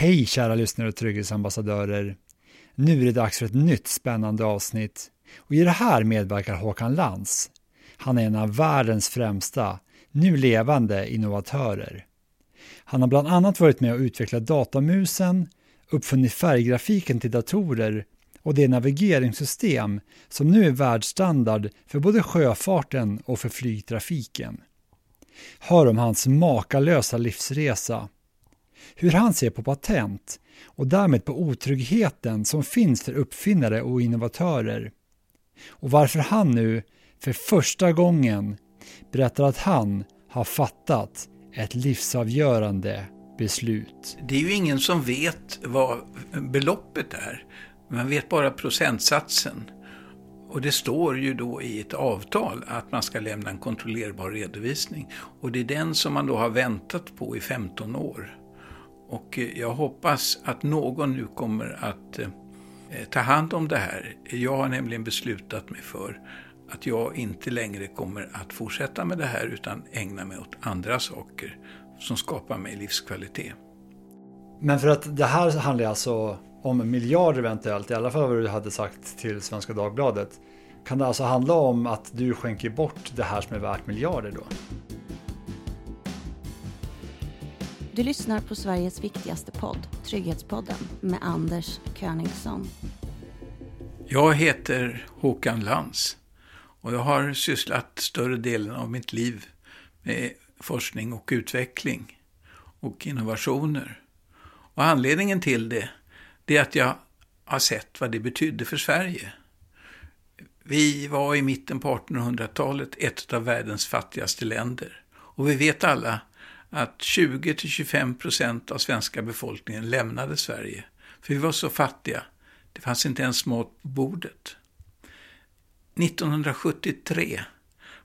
Hej kära lyssnare och trygghetsambassadörer! Nu är det dags för ett nytt spännande avsnitt och i det här medverkar Håkan Lans. Han är en av världens främsta, nu levande innovatörer. Han har bland annat varit med och utvecklat datamusen, uppfunnit färggrafiken till datorer och det navigeringssystem som nu är världsstandard för både sjöfarten och för flygtrafiken. Hör om hans makalösa livsresa hur han ser på patent och därmed på otryggheten som finns för uppfinnare och innovatörer. Och varför han nu, för första gången, berättar att han har fattat ett livsavgörande beslut. Det är ju ingen som vet vad beloppet är. Man vet bara procentsatsen. Och det står ju då i ett avtal att man ska lämna en kontrollerbar redovisning. Och det är den som man då har väntat på i 15 år. Och eh, jag hoppas att någon nu kommer att eh, eh, ta hand om det här. Jag har nämligen beslutat mig för att jag inte längre kommer att fortsätta med det här utan ägna mig åt andra saker som skapar mig livskvalitet. Men för att det här handlar alltså om miljarder eventuellt, i alla fall vad du hade sagt till Svenska Dagbladet. Kan det alltså handla om att du skänker bort det här som är värt miljarder då? Du lyssnar på Sveriges viktigaste podd, Trygghetspodden, med Anders Königsson. Jag heter Håkan Lans och jag har sysslat större delen av mitt liv med forskning och utveckling och innovationer. Och anledningen till det, det är att jag har sett vad det betydde för Sverige. Vi var i mitten på 1800-talet ett av världens fattigaste länder. Och vi vet alla att 20-25 procent av svenska befolkningen lämnade Sverige. För vi var så fattiga. Det fanns inte ens mat på bordet. 1973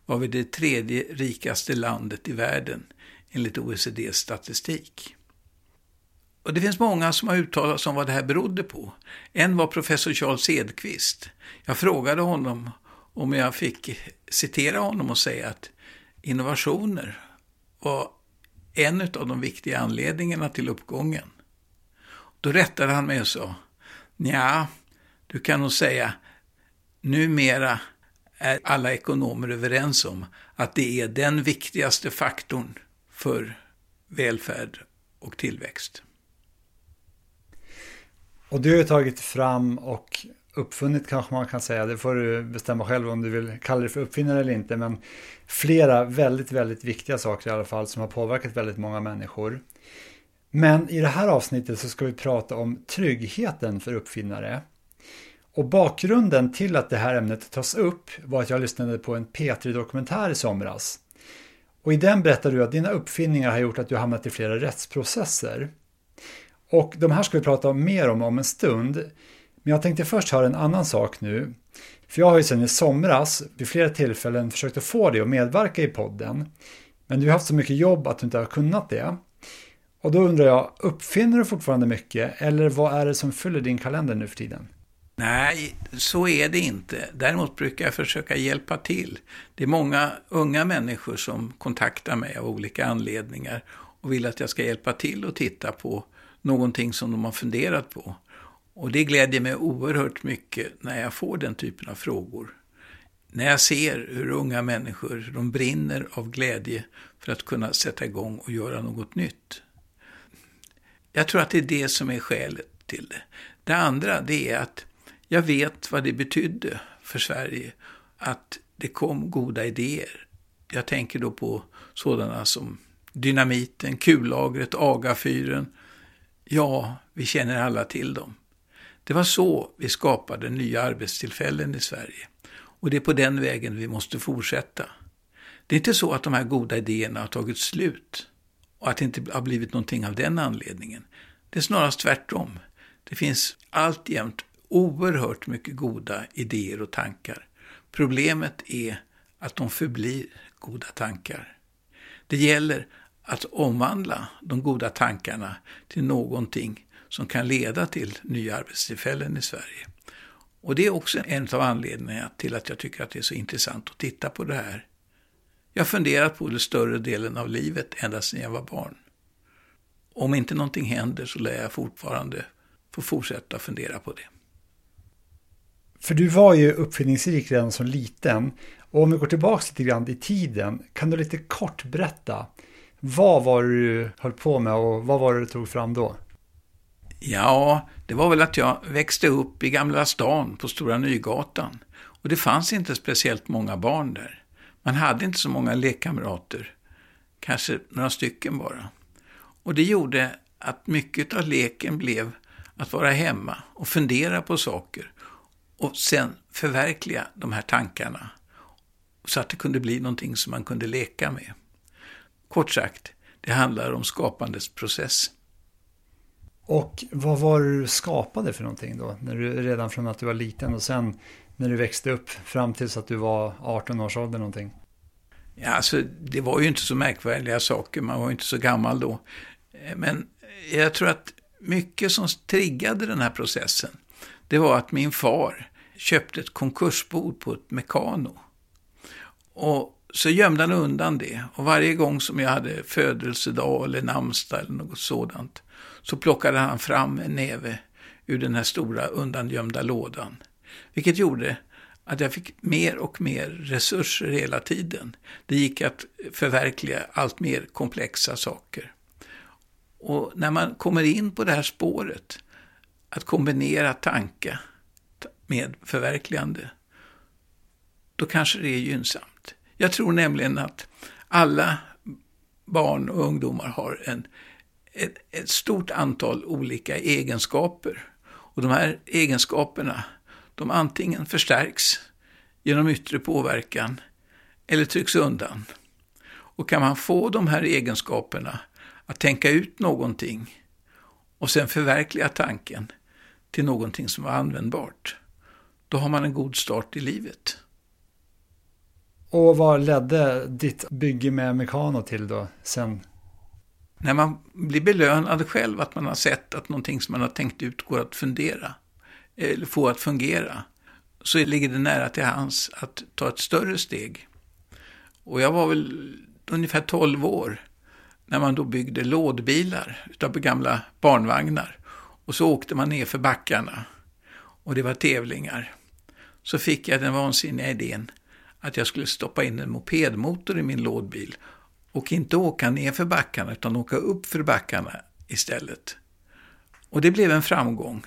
var vi det tredje rikaste landet i världen enligt OECDs statistik. Och det finns många som har uttalat sig om vad det här berodde på. En var professor Charles Edqvist. Jag frågade honom om jag fick citera honom och säga att innovationer var en av de viktiga anledningarna till uppgången. Då rättade han mig och sa, ja, du kan nog säga, numera är alla ekonomer överens om att det är den viktigaste faktorn för välfärd och tillväxt. Och du har tagit fram och uppfunnit kanske man kan säga, det får du bestämma själv om du vill kalla det för uppfinnare eller inte, men flera väldigt, väldigt viktiga saker i alla fall som har påverkat väldigt många människor. Men i det här avsnittet så ska vi prata om tryggheten för uppfinnare. Och bakgrunden till att det här ämnet tas upp var att jag lyssnade på en P3-dokumentär i somras. Och i den berättar du att dina uppfinningar har gjort att du hamnat i flera rättsprocesser. Och de här ska vi prata mer om om en stund. Men jag tänkte först höra en annan sak nu. För jag har ju sedan i somras vid flera tillfällen försökt att få dig att medverka i podden. Men du har haft så mycket jobb att du inte har kunnat det. Och då undrar jag, uppfinner du fortfarande mycket eller vad är det som fyller din kalender nu för tiden? Nej, så är det inte. Däremot brukar jag försöka hjälpa till. Det är många unga människor som kontaktar mig av olika anledningar och vill att jag ska hjälpa till och titta på någonting som de har funderat på. Och det glädjer mig oerhört mycket när jag får den typen av frågor. När jag ser hur unga människor, de brinner av glädje för att kunna sätta igång och göra något nytt. Jag tror att det är det som är skälet till det. Det andra, det är att jag vet vad det betydde för Sverige att det kom goda idéer. Jag tänker då på sådana som dynamiten, kullagret, agafyren. Ja, vi känner alla till dem. Det var så vi skapade nya arbetstillfällen i Sverige. Och det är på den vägen vi måste fortsätta. Det är inte så att de här goda idéerna har tagit slut och att det inte har blivit någonting av den anledningen. Det är snarast tvärtom. Det finns alltjämt oerhört mycket goda idéer och tankar. Problemet är att de förblir goda tankar. Det gäller att omvandla de goda tankarna till någonting som kan leda till nya arbetstillfällen i Sverige. Och det är också en av anledningarna till att jag tycker att det är så intressant att titta på det här. Jag har funderat på det större delen av livet ända sedan jag var barn. Om inte någonting händer så lär jag fortfarande få fortsätta fundera på det. För du var ju uppfinningsrik redan som liten. Och om vi går tillbaka lite grann i tiden, kan du lite kort berätta vad var det du höll på med och vad var det du tog fram då? Ja, det var väl att jag växte upp i Gamla stan på Stora Nygatan. Och det fanns inte speciellt många barn där. Man hade inte så många lekkamrater. Kanske några stycken bara. Och det gjorde att mycket av leken blev att vara hemma och fundera på saker och sen förverkliga de här tankarna så att det kunde bli någonting som man kunde leka med. Kort sagt, det handlar om skapandets process. Och vad var det du skapade för någonting då? När du, redan från att du var liten och sen när du växte upp fram tills att du var 18 års ålder någonting? Ja, alltså det var ju inte så märkvärdiga saker, man var ju inte så gammal då. Eh, men jag tror att mycket som triggade den här processen, det var att min far köpte ett konkursbo på ett Mekano. Och så gömde han undan det. Och varje gång som jag hade födelsedag eller namnsdag eller något sådant, så plockade han fram en näve ur den här stora undangömda lådan. Vilket gjorde att jag fick mer och mer resurser hela tiden. Det gick att förverkliga allt mer komplexa saker. Och när man kommer in på det här spåret, att kombinera tanke med förverkligande, då kanske det är gynnsamt. Jag tror nämligen att alla barn och ungdomar har en, ett, ett stort antal olika egenskaper. Och de här egenskaperna, de antingen förstärks genom yttre påverkan eller trycks undan. Och kan man få de här egenskaperna att tänka ut någonting och sen förverkliga tanken till någonting som är användbart, då har man en god start i livet. Och vad ledde ditt bygge med Mekano till då sen? När man blir belönad själv att man har sett att någonting som man har tänkt ut går att fundera, eller få att fungera, så ligger det nära till hands att ta ett större steg. Och jag var väl ungefär 12 år när man då byggde lådbilar utav gamla barnvagnar. Och så åkte man ner för backarna och det var tävlingar. Så fick jag den vansinniga idén att jag skulle stoppa in en mopedmotor i min lådbil och inte åka ner för backarna utan åka upp för backarna istället. Och det blev en framgång.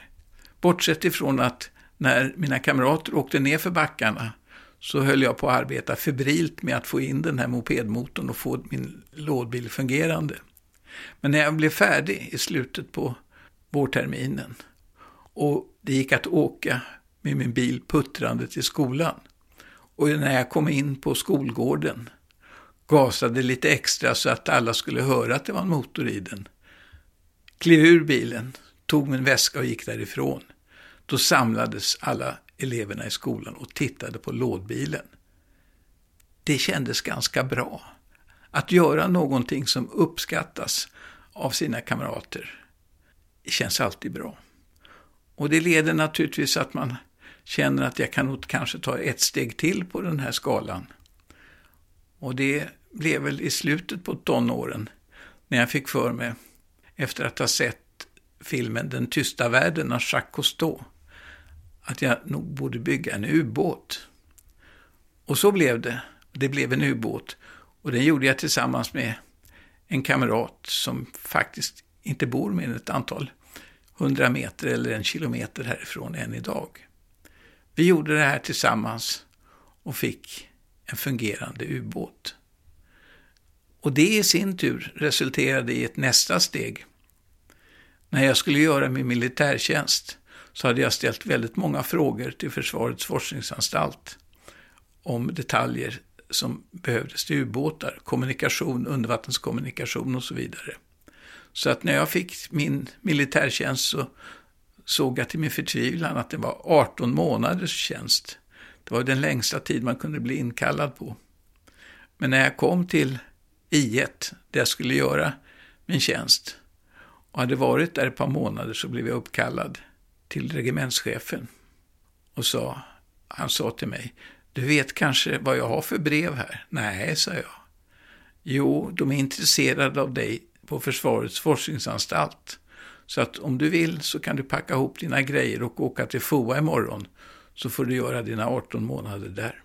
Bortsett ifrån att när mina kamrater åkte ner för backarna så höll jag på att arbeta febrilt med att få in den här mopedmotorn och få min lådbil fungerande. Men när jag blev färdig i slutet på vårterminen och det gick att åka med min bil puttrande till skolan och när jag kom in på skolgården gasade lite extra så att alla skulle höra att det var en motor i den. Klev ur bilen, tog min väska och gick därifrån. Då samlades alla eleverna i skolan och tittade på lådbilen. Det kändes ganska bra. Att göra någonting som uppskattas av sina kamrater. Det känns alltid bra. Och det leder naturligtvis att man känner att jag kan nog kanske ta ett steg till på den här skalan. Och det blev väl i slutet på tonåren när jag fick för mig, efter att ha sett filmen Den tysta världen av Jacques Cousteau, att jag nog borde bygga en ubåt. Och så blev det. Det blev en ubåt. Och den gjorde jag tillsammans med en kamrat som faktiskt inte bor mer än ett antal hundra meter eller en kilometer härifrån än idag. Vi gjorde det här tillsammans och fick en fungerande ubåt. Och det i sin tur resulterade i ett nästa steg. När jag skulle göra min militärtjänst så hade jag ställt väldigt många frågor till Försvarets forskningsanstalt om detaljer som behövdes till ubåtar, kommunikation, undervattenskommunikation och så vidare. Så att när jag fick min militärtjänst så såg jag till min förtvivlan att det var 18 månaders tjänst. Det var den längsta tid man kunde bli inkallad på. Men när jag kom till i1, där jag skulle göra min tjänst, och hade varit där ett par månader så blev jag uppkallad till regementschefen och sa, han sa till mig, du vet kanske vad jag har för brev här? Nej, sa jag. Jo, de är intresserade av dig på Försvarets forskningsanstalt. Så att om du vill så kan du packa ihop dina grejer och åka till FOA imorgon. Så får du göra dina 18 månader där.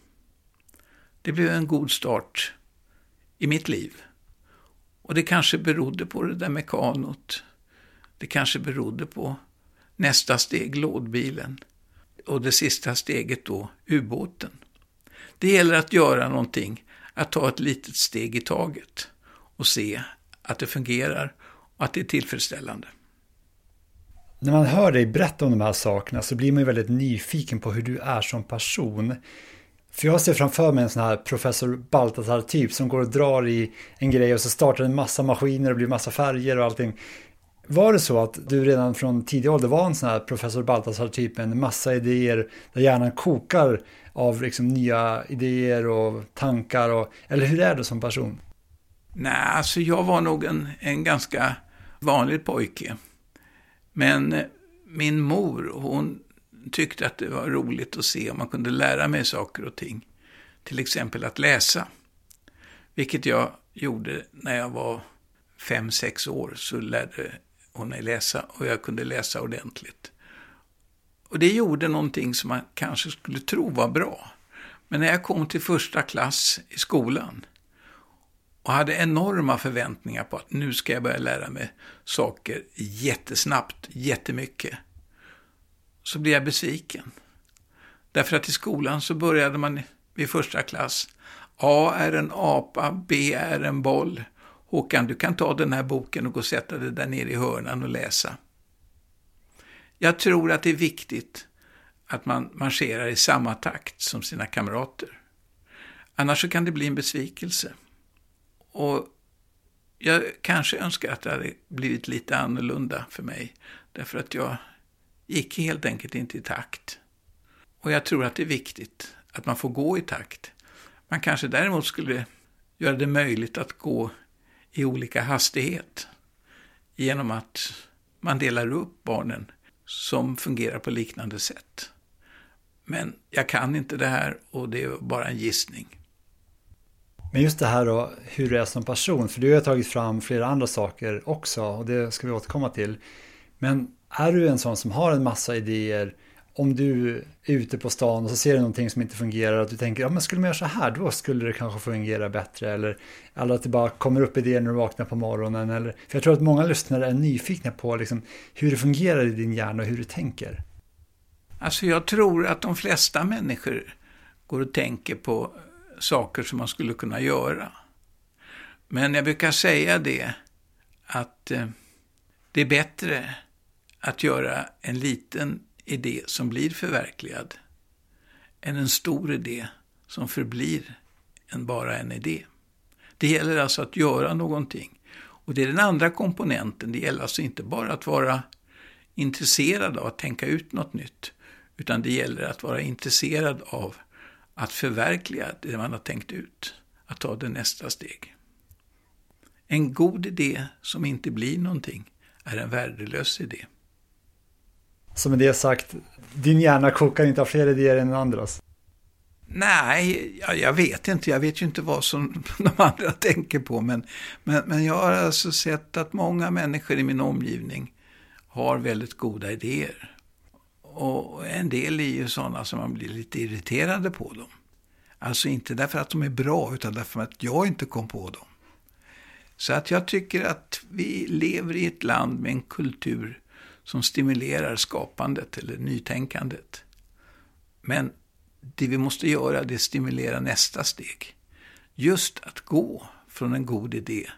Det blev en god start i mitt liv. Och det kanske berodde på det där mekanot. Det kanske berodde på nästa steg, lådbilen. Och det sista steget då, ubåten. Det gäller att göra någonting, att ta ett litet steg i taget och se att det fungerar och att det är tillfredsställande. När man hör dig berätta om de här sakerna så blir man ju väldigt nyfiken på hur du är som person. För jag ser framför mig en sån här professor Baltasar-typ som går och drar i en grej och så startar en massa maskiner och blir massa färger och allting. Var det så att du redan från tidig ålder var en sån här professor Baltasar-typ med en massa idéer där hjärnan kokar av liksom nya idéer och tankar? Och, eller hur är du som person? Nej, alltså jag var nog en, en ganska vanlig pojke. Men min mor, hon tyckte att det var roligt att se om man kunde lära mig saker och ting. Till exempel att läsa. Vilket jag gjorde när jag var fem, sex år. Så lärde hon mig läsa och jag kunde läsa ordentligt. Och det gjorde någonting som man kanske skulle tro var bra. Men när jag kom till första klass i skolan och hade enorma förväntningar på att nu ska jag börja lära mig saker jättesnabbt, jättemycket. Så blev jag besviken. Därför att i skolan så började man vid första klass. A är en apa, B är en boll. Håkan, du kan ta den här boken och gå och sätta dig där nere i hörnan och läsa. Jag tror att det är viktigt att man marscherar i samma takt som sina kamrater. Annars så kan det bli en besvikelse. Och jag kanske önskar att det hade blivit lite annorlunda för mig. Därför att jag gick helt enkelt inte i takt. Och jag tror att det är viktigt att man får gå i takt. Man kanske däremot skulle göra det möjligt att gå i olika hastighet. Genom att man delar upp barnen som fungerar på liknande sätt. Men jag kan inte det här och det är bara en gissning. Men just det här då, hur du är som person, för du har tagit fram flera andra saker också och det ska vi återkomma till. Men är du en sån som har en massa idéer, om du är ute på stan och så ser du någonting som inte fungerar och du tänker, ja men skulle man göra så här, då skulle det kanske fungera bättre. Eller, eller att det bara kommer upp idéer när du vaknar på morgonen. Eller, för jag tror att många lyssnare är nyfikna på liksom, hur det fungerar i din hjärna och hur du tänker. Alltså jag tror att de flesta människor går och tänker på saker som man skulle kunna göra. Men jag brukar säga det att eh, det är bättre att göra en liten idé som blir förverkligad än en stor idé som förblir än bara en idé. Det gäller alltså att göra någonting. Och det är den andra komponenten. Det gäller alltså inte bara att vara intresserad av att tänka ut något nytt, utan det gäller att vara intresserad av att förverkliga det man har tänkt ut, att ta det nästa steg. En god idé som inte blir någonting är en värdelös idé. Så med det sagt, din hjärna kokar inte av fler idéer än andras? Nej, jag, jag, vet inte. Jag vet ju inte vad som de andra tänker på. Men, men, men jag har alltså sett att många människor i min omgivning har väldigt goda idéer. Och en del är ju sådana som man blir lite irriterade på dem. Alltså inte därför att de är bra, utan därför att jag inte kom på dem. Så att jag tycker att vi lever i ett land med en kultur som stimulerar skapandet eller nytänkandet. Men det vi måste göra det är att stimulera nästa steg. Just att gå från en god idé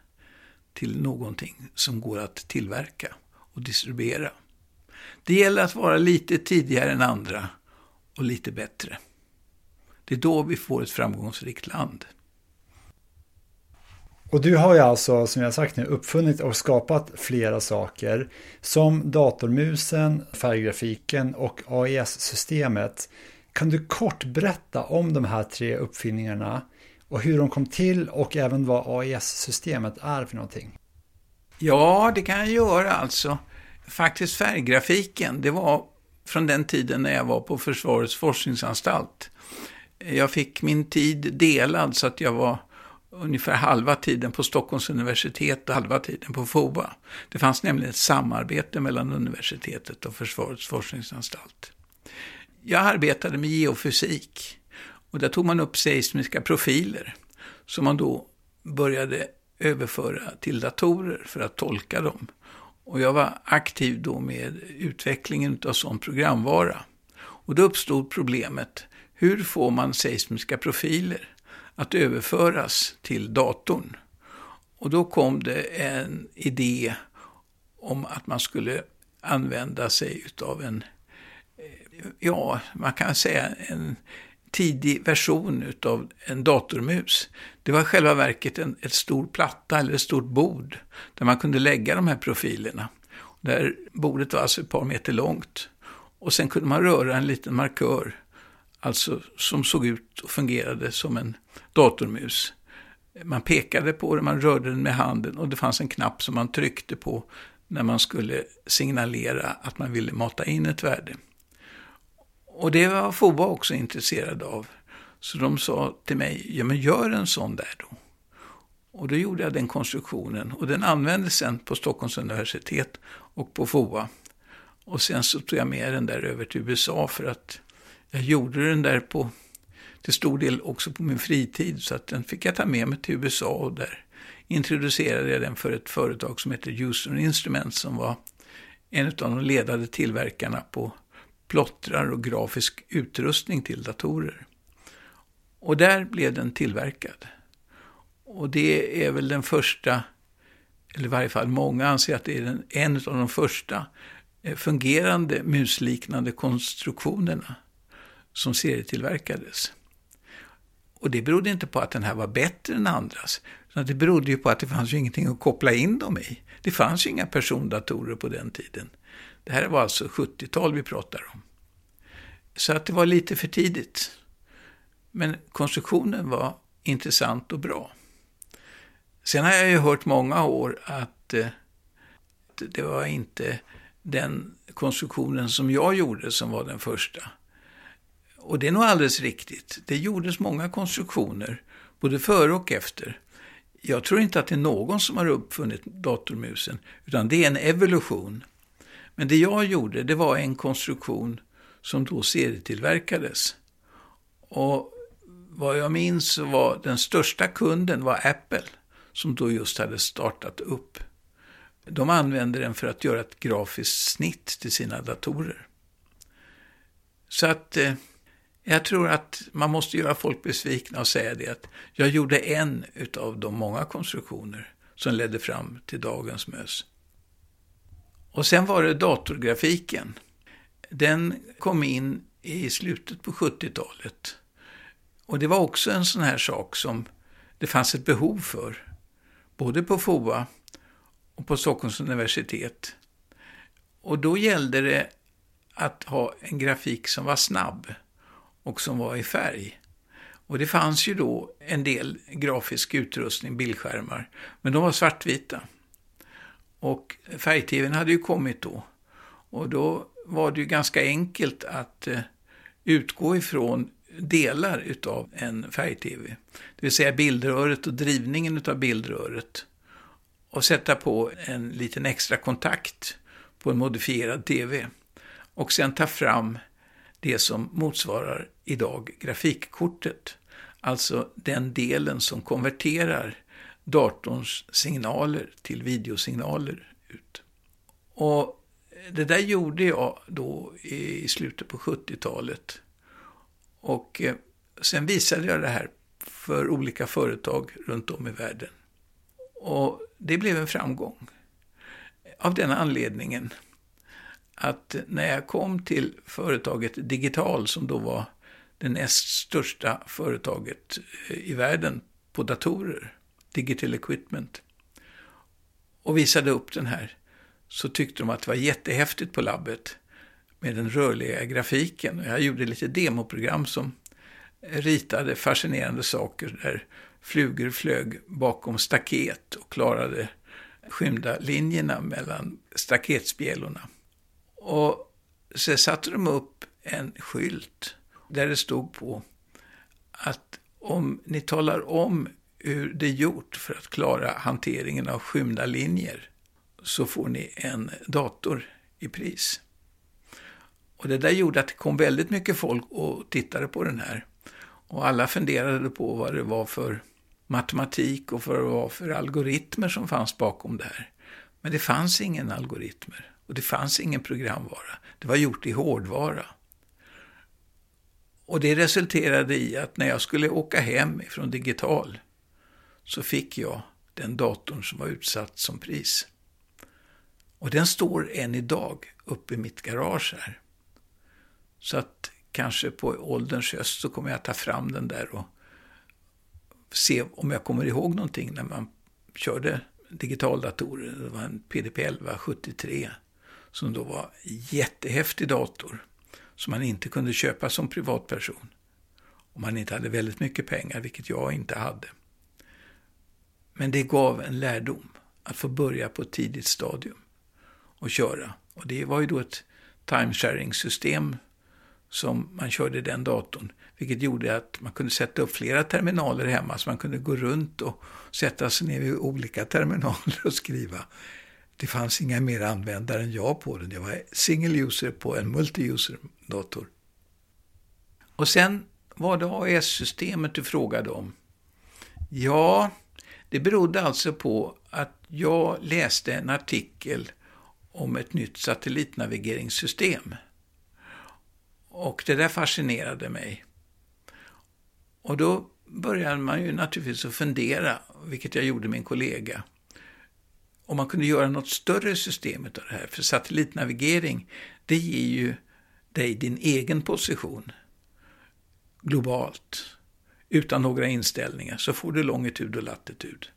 till någonting som går att tillverka och distribuera. Det gäller att vara lite tidigare än andra och lite bättre. Det är då vi får ett framgångsrikt land. Och du har ju alltså, som jag sagt nu, uppfunnit och skapat flera saker som datormusen, färggrafiken och AES-systemet. Kan du kort berätta om de här tre uppfinningarna och hur de kom till och även vad AES-systemet är för någonting? Ja, det kan jag göra alltså. Faktiskt färggrafiken, det var från den tiden när jag var på Försvarets forskningsanstalt. Jag fick min tid delad så att jag var ungefär halva tiden på Stockholms universitet och halva tiden på FOA. Det fanns nämligen ett samarbete mellan universitetet och Försvarets forskningsanstalt. Jag arbetade med geofysik och där tog man upp seismiska profiler som man då började överföra till datorer för att tolka dem. Och jag var aktiv då med utvecklingen av sån programvara. Och då uppstod problemet, hur får man seismiska profiler att överföras till datorn? Och då kom det en idé om att man skulle använda sig av en, eh, ja, man kan säga en tidig version av en datormus. Det var i själva verket en ett stor platta eller ett stort bord där man kunde lägga de här profilerna. Där bordet var alltså ett par meter långt. Och sen kunde man röra en liten markör, alltså som såg ut och fungerade som en datormus. Man pekade på den, man rörde den med handen och det fanns en knapp som man tryckte på när man skulle signalera att man ville mata in ett värde. Och det var FOA också intresserad av. Så de sa till mig, ja men gör en sån där då. Och då gjorde jag den konstruktionen och den användes sen på Stockholms universitet och på FOA. Och sen så tog jag med den där över till USA för att jag gjorde den där på, till stor del också på min fritid. Så att den fick jag ta med mig till USA och där introducerade jag den för ett företag som heter Houston Instruments som var en av de ledande tillverkarna på plottrar och grafisk utrustning till datorer. Och där blev den tillverkad. Och det är väl den första, eller i varje fall många anser att det är den, en av de första eh, fungerande musliknande konstruktionerna som serietillverkades. Och det berodde inte på att den här var bättre än andras, utan det berodde ju på att det fanns ju ingenting att koppla in dem i. Det fanns ju inga persondatorer på den tiden. Det här var alltså 70-tal vi pratar om. Så att det var lite för tidigt. Men konstruktionen var intressant och bra. Sen har jag ju hört många år att eh, det var inte den konstruktionen som jag gjorde som var den första. Och det är nog alldeles riktigt. Det gjordes många konstruktioner, både före och efter. Jag tror inte att det är någon som har uppfunnit datormusen, utan det är en evolution. Men det jag gjorde, det var en konstruktion som då serietillverkades. Och vad jag minns så var den största kunden var Apple, som då just hade startat upp. De använde den för att göra ett grafiskt snitt till sina datorer. Så att eh, jag tror att man måste göra folk besvikna och säga det att jag gjorde en utav de många konstruktioner som ledde fram till dagens möss. Och sen var det datorgrafiken. Den kom in i slutet på 70-talet. Och det var också en sån här sak som det fanns ett behov för. Både på FOA och på Stockholms universitet. Och då gällde det att ha en grafik som var snabb och som var i färg. Och det fanns ju då en del grafisk utrustning, bildskärmar, men de var svartvita. Och färg-tvn hade ju kommit då. Och då var det ju ganska enkelt att eh, utgå ifrån delar utav en färg-tv. Det vill säga bildröret och drivningen utav bildröret. Och sätta på en liten extra kontakt på en modifierad tv. Och sen ta fram det som motsvarar idag grafikkortet. Alltså den delen som konverterar datorns signaler till videosignaler ut. Och det där gjorde jag då i slutet på 70-talet. Och eh, sen visade jag det här för olika företag runt om i världen. Och det blev en framgång. Av den anledningen att när jag kom till företaget Digital, som då var det näst största företaget eh, i världen på datorer, Digital Equipment, och visade upp den här, så tyckte de att det var jättehäftigt på labbet med den rörliga grafiken. Jag gjorde lite demoprogram som ritade fascinerande saker där flugor flög bakom staket och klarade skymda linjerna mellan staketspjälorna. Och så satte de upp en skylt där det stod på att om ni talar om hur det är gjort för att klara hanteringen av skymda linjer så får ni en dator i pris. Och det där gjorde att det kom väldigt mycket folk och tittade på den här. Och alla funderade på vad det var för matematik och vad det var för algoritmer som fanns bakom det här. Men det fanns ingen algoritmer och det fanns ingen programvara. Det var gjort i hårdvara. Och det resulterade i att när jag skulle åka hem från digital så fick jag den datorn som var utsatt som pris. Och den står än idag uppe i mitt garage här. Så att kanske på ålderns höst så kommer jag ta fram den där och se om jag kommer ihåg någonting när man körde digitaldatorer. Det var en PDP 1173. 73 som då var jättehäftig dator som man inte kunde köpa som privatperson. Om man inte hade väldigt mycket pengar, vilket jag inte hade. Men det gav en lärdom att få börja på ett tidigt stadium och köra. Och det var ju då ett timesharing-system som man körde i den datorn. Vilket gjorde att man kunde sätta upp flera terminaler hemma, så man kunde gå runt och sätta sig ner vid olika terminaler och skriva. Det fanns inga mer användare än jag på den. Jag var single user på en multi-user-dator. Och sen var det AES-systemet du frågade om. Ja, det berodde alltså på att jag läste en artikel om ett nytt satellitnavigeringssystem. Och det där fascinerade mig. Och då började man ju naturligtvis att fundera, vilket jag gjorde min kollega, om man kunde göra något större system av det här. För satellitnavigering, det ger ju dig din egen position globalt. Utan några inställningar så får du longitud och latitud.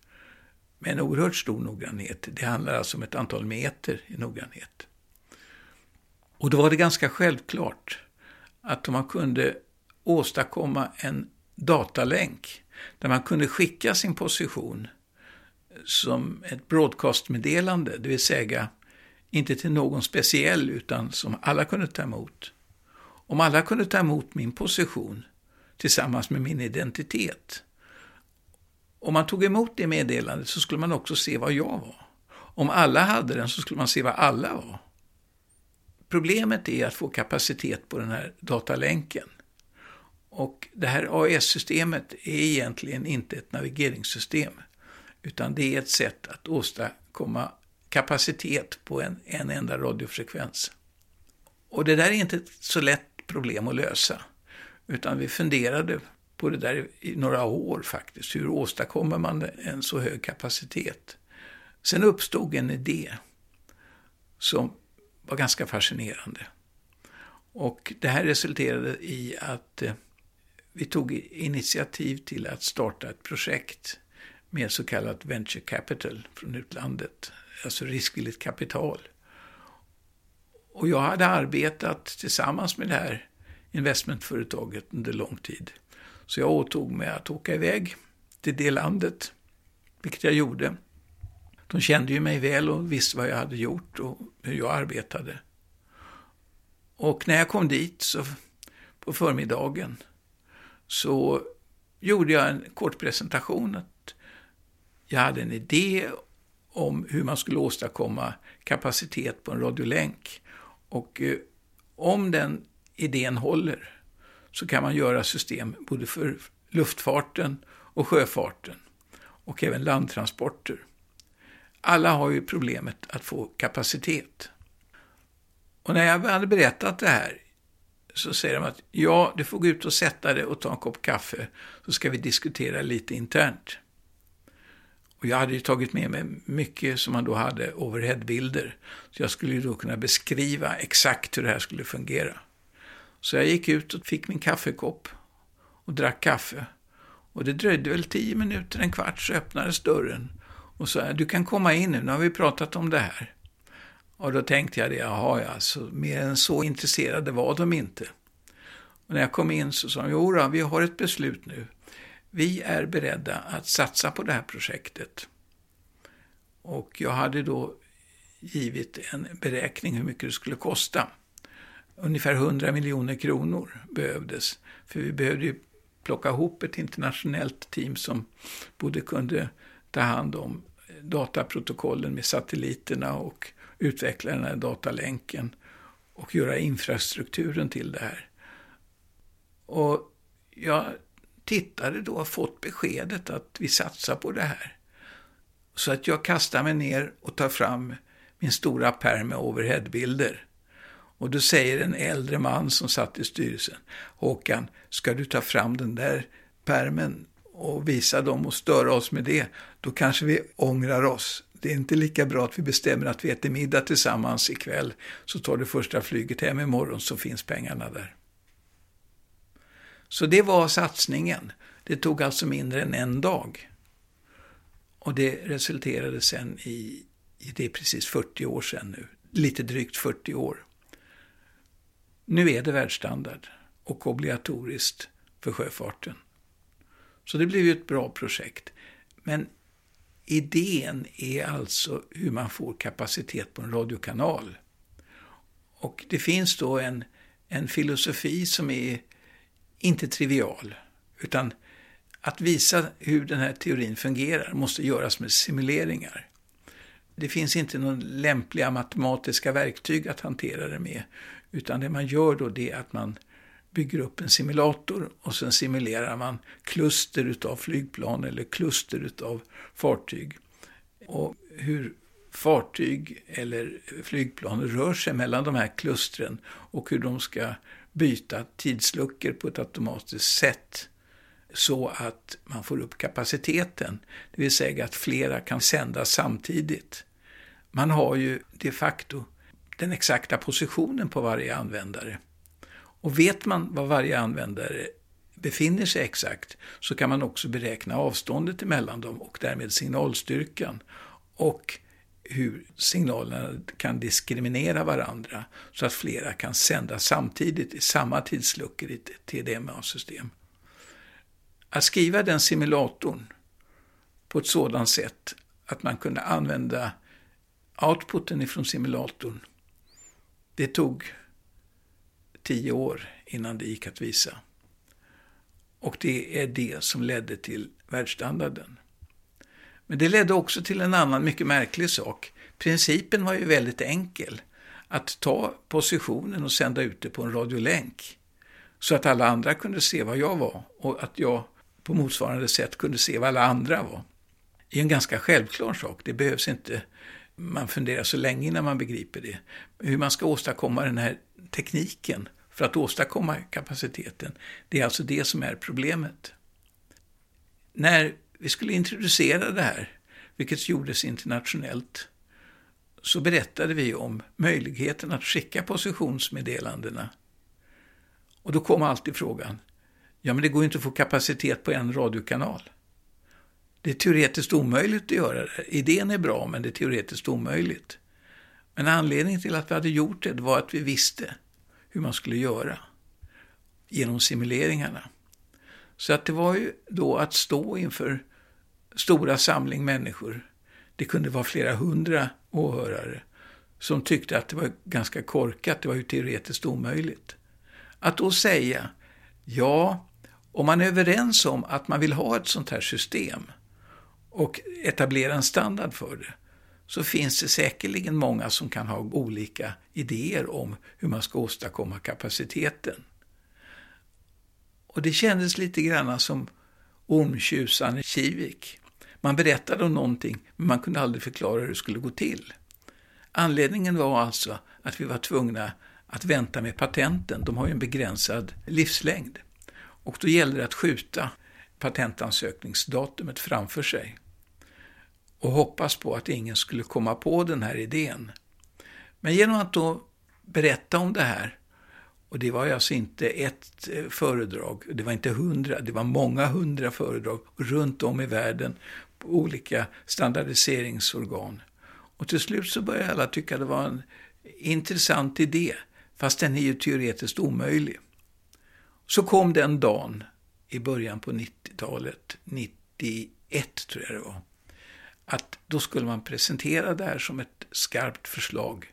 Med en oerhört stor noggrannhet. Det handlar alltså om ett antal meter i noggrannhet. Och då var det ganska självklart att om man kunde åstadkomma en datalänk där man kunde skicka sin position som ett broadcastmeddelande, det vill säga inte till någon speciell utan som alla kunde ta emot. Om alla kunde ta emot min position tillsammans med min identitet. Om man tog emot det meddelandet så skulle man också se vad jag var. Om alla hade den så skulle man se vad alla var. Problemet är att få kapacitet på den här datalänken. Och det här AES-systemet är egentligen inte ett navigeringssystem, utan det är ett sätt att åstadkomma kapacitet på en, en enda radiofrekvens. Och det där är inte ett så lätt problem att lösa, utan vi funderade på det där i några år faktiskt. Hur åstadkommer man en så hög kapacitet? Sen uppstod en idé som var ganska fascinerande. Och det här resulterade i att eh, vi tog initiativ till att starta ett projekt med så kallat venture capital från utlandet, alltså riskvilligt kapital. Och jag hade arbetat tillsammans med det här investmentföretaget under lång tid. Så jag åtog mig att åka iväg till det landet, vilket jag gjorde. De kände ju mig väl och visste vad jag hade gjort och hur jag arbetade. Och när jag kom dit så på förmiddagen så gjorde jag en kort presentation. Jag hade en idé om hur man skulle åstadkomma kapacitet på en radiolänk. Och eh, om den idén håller så kan man göra system både för luftfarten och sjöfarten och även landtransporter. Alla har ju problemet att få kapacitet. Och när jag hade berättat det här så säger de att ja, du får gå ut och sätta dig och ta en kopp kaffe så ska vi diskutera lite internt. Och jag hade ju tagit med mig mycket som man då hade overheadbilder. Så jag skulle ju då kunna beskriva exakt hur det här skulle fungera. Så jag gick ut och fick min kaffekopp och drack kaffe. Och det dröjde väl tio minuter, en kvart, så öppnades dörren. Och sa, du kan komma in nu, nu har vi pratat om det här. Och då tänkte jag det, jaha, alltså, mer än så intresserade var de inte. Och när jag kom in så sa de, jo då, vi har ett beslut nu. Vi är beredda att satsa på det här projektet. Och jag hade då givit en beräkning hur mycket det skulle kosta. Ungefär 100 miljoner kronor behövdes. För vi behövde ju plocka ihop ett internationellt team som både kunde ta hand om dataprotokollen med satelliterna och utveckla den här datalänken och göra infrastrukturen till det här. Och jag tittare då har fått beskedet att vi satsar på det här. Så att jag kastar mig ner och tar fram min stora pärm med overheadbilder. Och då säger en äldre man som satt i styrelsen, Håkan, ska du ta fram den där pärmen och visa dem och störa oss med det, då kanske vi ångrar oss. Det är inte lika bra att vi bestämmer att vi äter middag tillsammans ikväll, så tar du första flyget hem imorgon så finns pengarna där. Så det var satsningen. Det tog alltså mindre än en dag. Och det resulterade sen i, i det är precis 40 år sedan nu, lite drygt 40 år. Nu är det världsstandard och obligatoriskt för sjöfarten. Så det blev ju ett bra projekt. Men idén är alltså hur man får kapacitet på en radiokanal. Och det finns då en, en filosofi som är inte trivial, utan att visa hur den här teorin fungerar måste göras med simuleringar. Det finns inte några lämpliga matematiska verktyg att hantera det med, utan det man gör då det är att man bygger upp en simulator och sen simulerar man kluster utav flygplan eller kluster utav fartyg. Och hur fartyg eller flygplan rör sig mellan de här klustren och hur de ska byta tidsluckor på ett automatiskt sätt så att man får upp kapaciteten, det vill säga att flera kan sända samtidigt. Man har ju de facto den exakta positionen på varje användare. Och vet man var varje användare befinner sig exakt så kan man också beräkna avståndet emellan dem och därmed signalstyrkan och hur signalerna kan diskriminera varandra så att flera kan sända samtidigt i samma tidsluckor i ett TDMA-system. Att skriva den simulatorn på ett sådant sätt att man kunde använda outputen ifrån simulatorn, det tog tio år innan det gick att visa. Och det är det som ledde till världsstandarden. Men det ledde också till en annan mycket märklig sak. Principen var ju väldigt enkel. Att ta positionen och sända ut det på en radiolänk. Så att alla andra kunde se vad jag var och att jag på motsvarande sätt kunde se vad alla andra var. Det är en ganska självklar sak. Det behövs inte man fundera så länge innan man begriper det. Hur man ska åstadkomma den här tekniken för att åstadkomma kapaciteten. Det är alltså det som är problemet. När vi skulle introducera det här, vilket gjordes internationellt, så berättade vi om möjligheten att skicka positionsmeddelandena. Och då kom alltid frågan, ja men det går ju inte att få kapacitet på en radiokanal. Det är teoretiskt omöjligt att göra det. Idén är bra, men det är teoretiskt omöjligt. Men anledningen till att vi hade gjort det var att vi visste hur man skulle göra genom simuleringarna. Så att det var ju då att stå inför stora samling människor. Det kunde vara flera hundra åhörare som tyckte att det var ganska korkat, det var ju teoretiskt omöjligt. Att då säga, ja, om man är överens om att man vill ha ett sånt här system och etablera en standard för det, så finns det säkerligen många som kan ha olika idéer om hur man ska åstadkomma kapaciteten. Och det kändes lite grann som ormtjusaren i Kivik. Man berättade om någonting, men man kunde aldrig förklara hur det skulle gå till. Anledningen var alltså att vi var tvungna att vänta med patenten. De har ju en begränsad livslängd. Och då gällde det att skjuta patentansökningsdatumet framför sig och hoppas på att ingen skulle komma på den här idén. Men genom att då berätta om det här, och det var alltså inte ett eh, föredrag, det var inte hundra, det var många hundra föredrag runt om i världen på olika standardiseringsorgan. Och till slut så började alla tycka det var en intressant idé, fast den är ju teoretiskt omöjlig. Så kom den dagen i början på 90-talet, 91 tror jag det var, att då skulle man presentera det här som ett skarpt förslag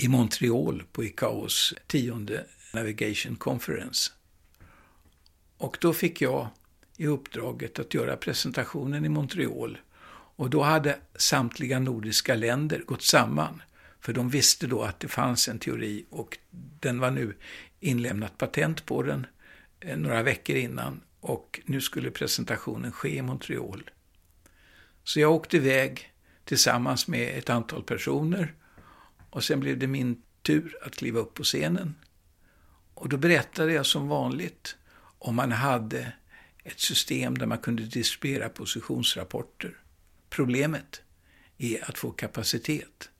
i Montreal på ICAOs tionde Navigation Conference. Och då fick jag i uppdraget att göra presentationen i Montreal. Och då hade samtliga nordiska länder gått samman. För de visste då att det fanns en teori och den var nu inlämnat patent på den eh, några veckor innan. Och nu skulle presentationen ske i Montreal. Så jag åkte iväg tillsammans med ett antal personer. Och sen blev det min tur att kliva upp på scenen. Och då berättade jag som vanligt om man hade ett system där man kunde distribuera positionsrapporter. Problemet är att få kapacitet.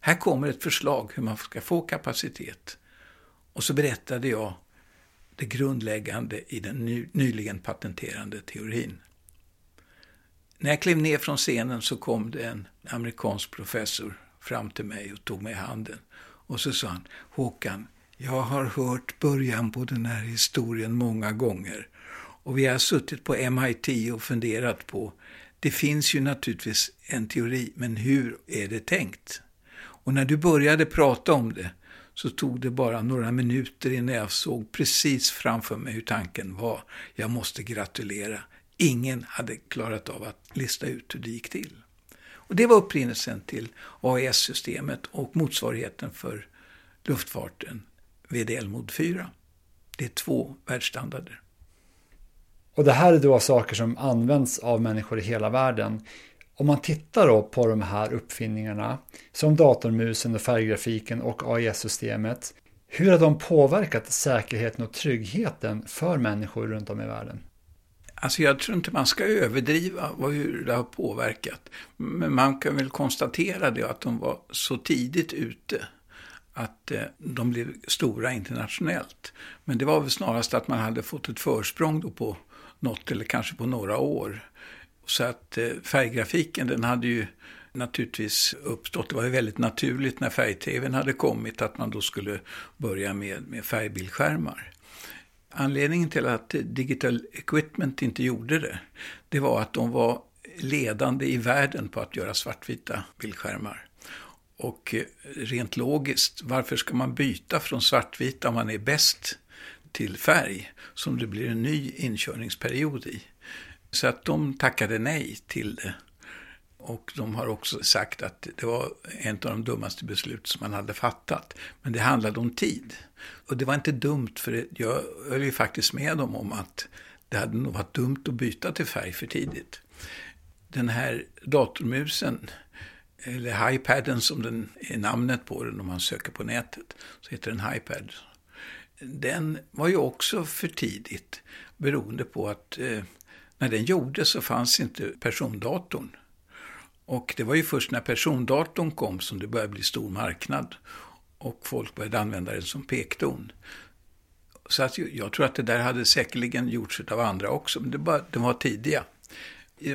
Här kommer ett förslag hur man ska få kapacitet. Och så berättade jag det grundläggande i den nyligen patenterade teorin. När jag klev ner från scenen så kom det en amerikansk professor fram till mig och tog mig i handen. Och så sa han, Håkan, jag har hört början på den här historien många gånger. Och vi har suttit på MIT och funderat på, det finns ju naturligtvis en teori, men hur är det tänkt? Och när du började prata om det så tog det bara några minuter innan jag såg precis framför mig hur tanken var. Jag måste gratulera. Ingen hade klarat av att lista ut hur det gick till. Och det var upprinnelsen till AES-systemet och motsvarigheten för luftfarten VDL Mod 4. Det är två världsstandarder. Och det här är då saker som används av människor i hela världen. Om man tittar då på de här uppfinningarna, som datormusen och färggrafiken och AIS-systemet, hur har de påverkat säkerheten och tryggheten för människor runt om i världen? Alltså jag tror inte man ska överdriva hur det har påverkat. Men man kan väl konstatera det att de var så tidigt ute att eh, de blev stora internationellt. Men det var väl snarast att man hade fått ett försprång då på något eller kanske på några år. Så att eh, färggrafiken den hade ju naturligtvis uppstått. Det var ju väldigt naturligt när färg-tvn hade kommit att man då skulle börja med, med färgbildskärmar. Anledningen till att Digital Equipment inte gjorde det, det var att de var ledande i världen på att göra svartvita bildskärmar. Och eh, rent logiskt, varför ska man byta från svartvita om man är bäst till färg som det blir en ny inkörningsperiod i? Så att de tackade nej till det. Och de har också sagt att det var en av de dummaste beslut som man hade fattat. Men det handlade om tid. Och det var inte dumt, för jag höll ju faktiskt med dem om att det hade nog varit dumt att byta till färg för tidigt. Den här datormusen, eller iPaden som den är namnet på den om man söker på nätet, så heter den iPad. Den var ju också för tidigt, beroende på att eh, när den gjordes så fanns inte persondatorn. Och det var ju först när persondatorn kom som det började bli stor marknad och folk började använda den som pekton. Så att jag tror att det där hade säkerligen gjorts av andra också, men det bara, de var tidiga.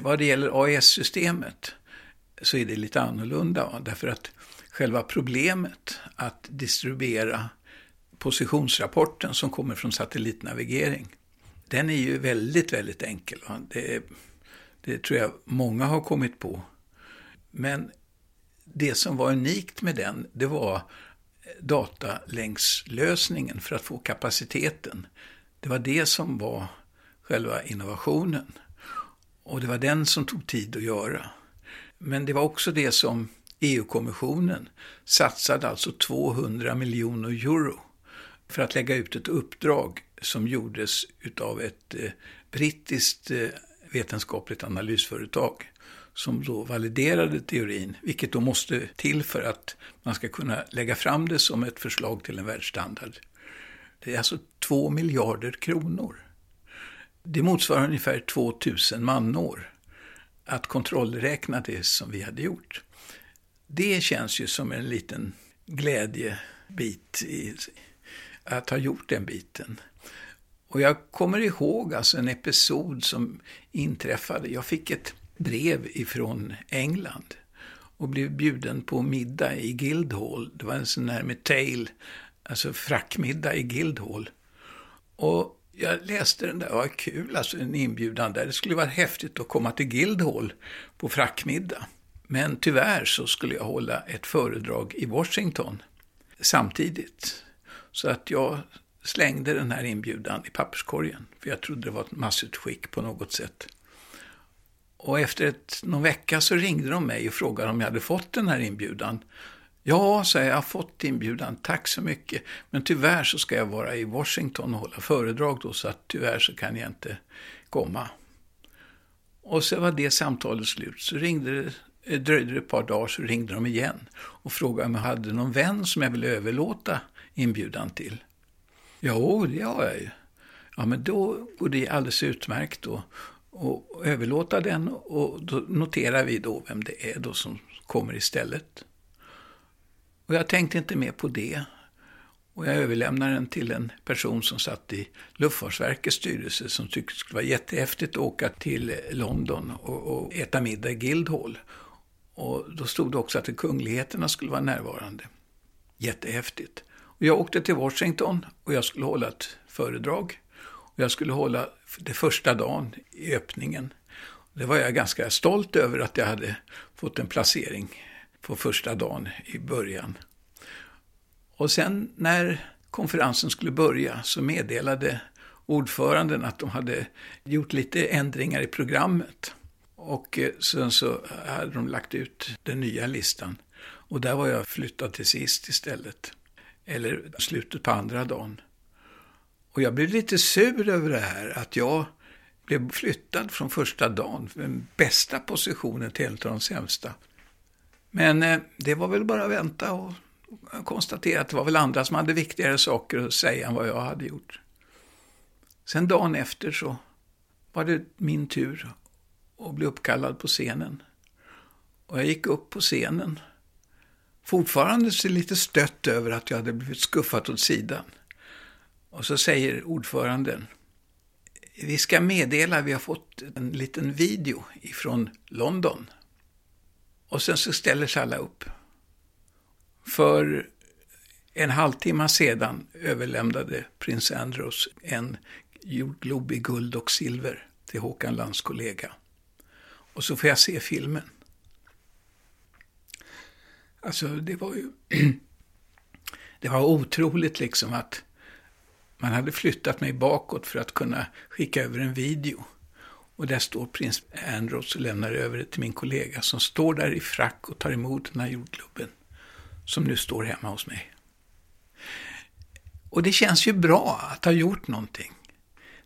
Vad det gäller AES-systemet så är det lite annorlunda, därför att själva problemet att distribuera positionsrapporten som kommer från satellitnavigering, den är ju väldigt, väldigt enkel. Det, det tror jag många har kommit på. Men det som var unikt med den, det var datalänkslösningen för att få kapaciteten. Det var det som var själva innovationen. Och det var den som tog tid att göra. Men det var också det som EU-kommissionen satsade alltså 200 miljoner euro för att lägga ut ett uppdrag som gjordes av ett eh, brittiskt eh, vetenskapligt analysföretag som då validerade teorin, vilket då måste till för att man ska kunna lägga fram det som ett förslag till en världsstandard. Det är alltså 2 miljarder kronor. Det motsvarar ungefär 2000 manår att kontrollräkna det som vi hade gjort. Det känns ju som en liten glädjebit i att ha gjort den biten. Och jag kommer ihåg alltså en episod som inträffade. Jag fick ett brev ifrån England och blev bjuden på middag i Guildhall. Det var en sån här med tail, alltså frackmiddag i Guildhall. Och jag läste den där, Vad kul, alltså en inbjudan där. Det skulle vara häftigt att komma till Guildhall på frackmiddag. Men tyvärr så skulle jag hålla ett föredrag i Washington samtidigt. Så att jag slängde den här inbjudan i papperskorgen. För jag trodde det var ett massutskick på något sätt. Och efter ett, någon vecka så ringde de mig och frågade om jag hade fått den här inbjudan. Ja, sa jag, jag har fått inbjudan, tack så mycket. Men tyvärr så ska jag vara i Washington och hålla föredrag då, så att tyvärr så kan jag inte komma. Och så var det samtalet slut. Så ringde det, dröjde det ett par dagar så ringde de igen och frågade om jag hade någon vän som jag ville överlåta inbjudan till. Jo, det har jag ju. Ja, men då går det alldeles utmärkt då och överlåta den och då noterar vi då vem det är då som kommer istället. Och jag tänkte inte mer på det. Och jag överlämnade den till en person som satt i Luftfartsverkets styrelse som tyckte det skulle vara jättehäftigt att åka till London och, och äta middag i Guildhall. Och då stod det också att kungligheterna skulle vara närvarande. Jättehäftigt. Och jag åkte till Washington och jag skulle hålla ett föredrag. Och jag skulle hålla det första dagen i öppningen. Det var jag ganska stolt över att jag hade fått en placering på första dagen i början. Och sen när konferensen skulle börja så meddelade ordföranden att de hade gjort lite ändringar i programmet. Och eh, sen så hade de lagt ut den nya listan. Och där var jag flyttad till sist istället. Eller slutet på andra dagen. Och jag blev lite sur över det här, att jag blev flyttad från första dagen, den bästa positionen till en av de sämsta. Men eh, det var väl bara att vänta och konstatera att det var väl andra som hade viktigare saker att säga än vad jag hade gjort. Sen dagen efter så var det min tur att bli uppkallad på scenen. Och jag gick upp på scenen. Fortfarande så lite stött över att jag hade blivit skuffad åt sidan. Och så säger ordföranden, vi ska meddela, vi har fått en liten video ifrån London. Och sen så ställer sig alla upp. För en halvtimme sedan överlämnade prins Andrews en jordglob i guld och silver till Håkan Lands kollega. Och så får jag se filmen. Alltså, det var ju... det var otroligt liksom att man hade flyttat mig bakåt för att kunna skicka över en video. Och där står prins Andrews och lämnar över det till min kollega som står där i frack och tar emot den här jordgloben som nu står hemma hos mig. Och det känns ju bra att ha gjort någonting.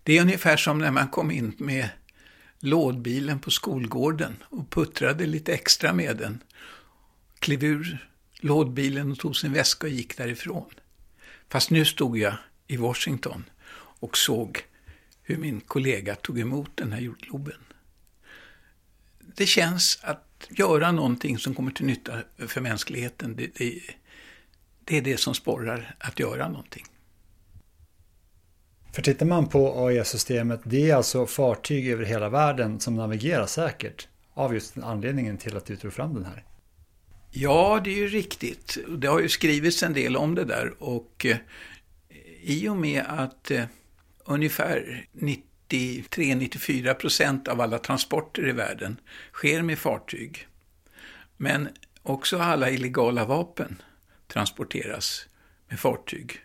Det är ungefär som när man kom in med lådbilen på skolgården och puttrade lite extra med den. Klev ur lådbilen och tog sin väska och gick därifrån. Fast nu stod jag i Washington och såg hur min kollega tog emot den här jordgloben. Det känns att göra någonting som kommer till nytta för mänskligheten, det, det, det är det som sporrar att göra någonting. För tittar man på AIS-systemet, det är alltså fartyg över hela världen som navigerar säkert av just anledningen till att du tog fram den här. Ja, det är ju riktigt. Det har ju skrivits en del om det där och eh, i och med att eh, ungefär 93-94 procent av alla transporter i världen sker med fartyg. Men också alla illegala vapen transporteras med fartyg.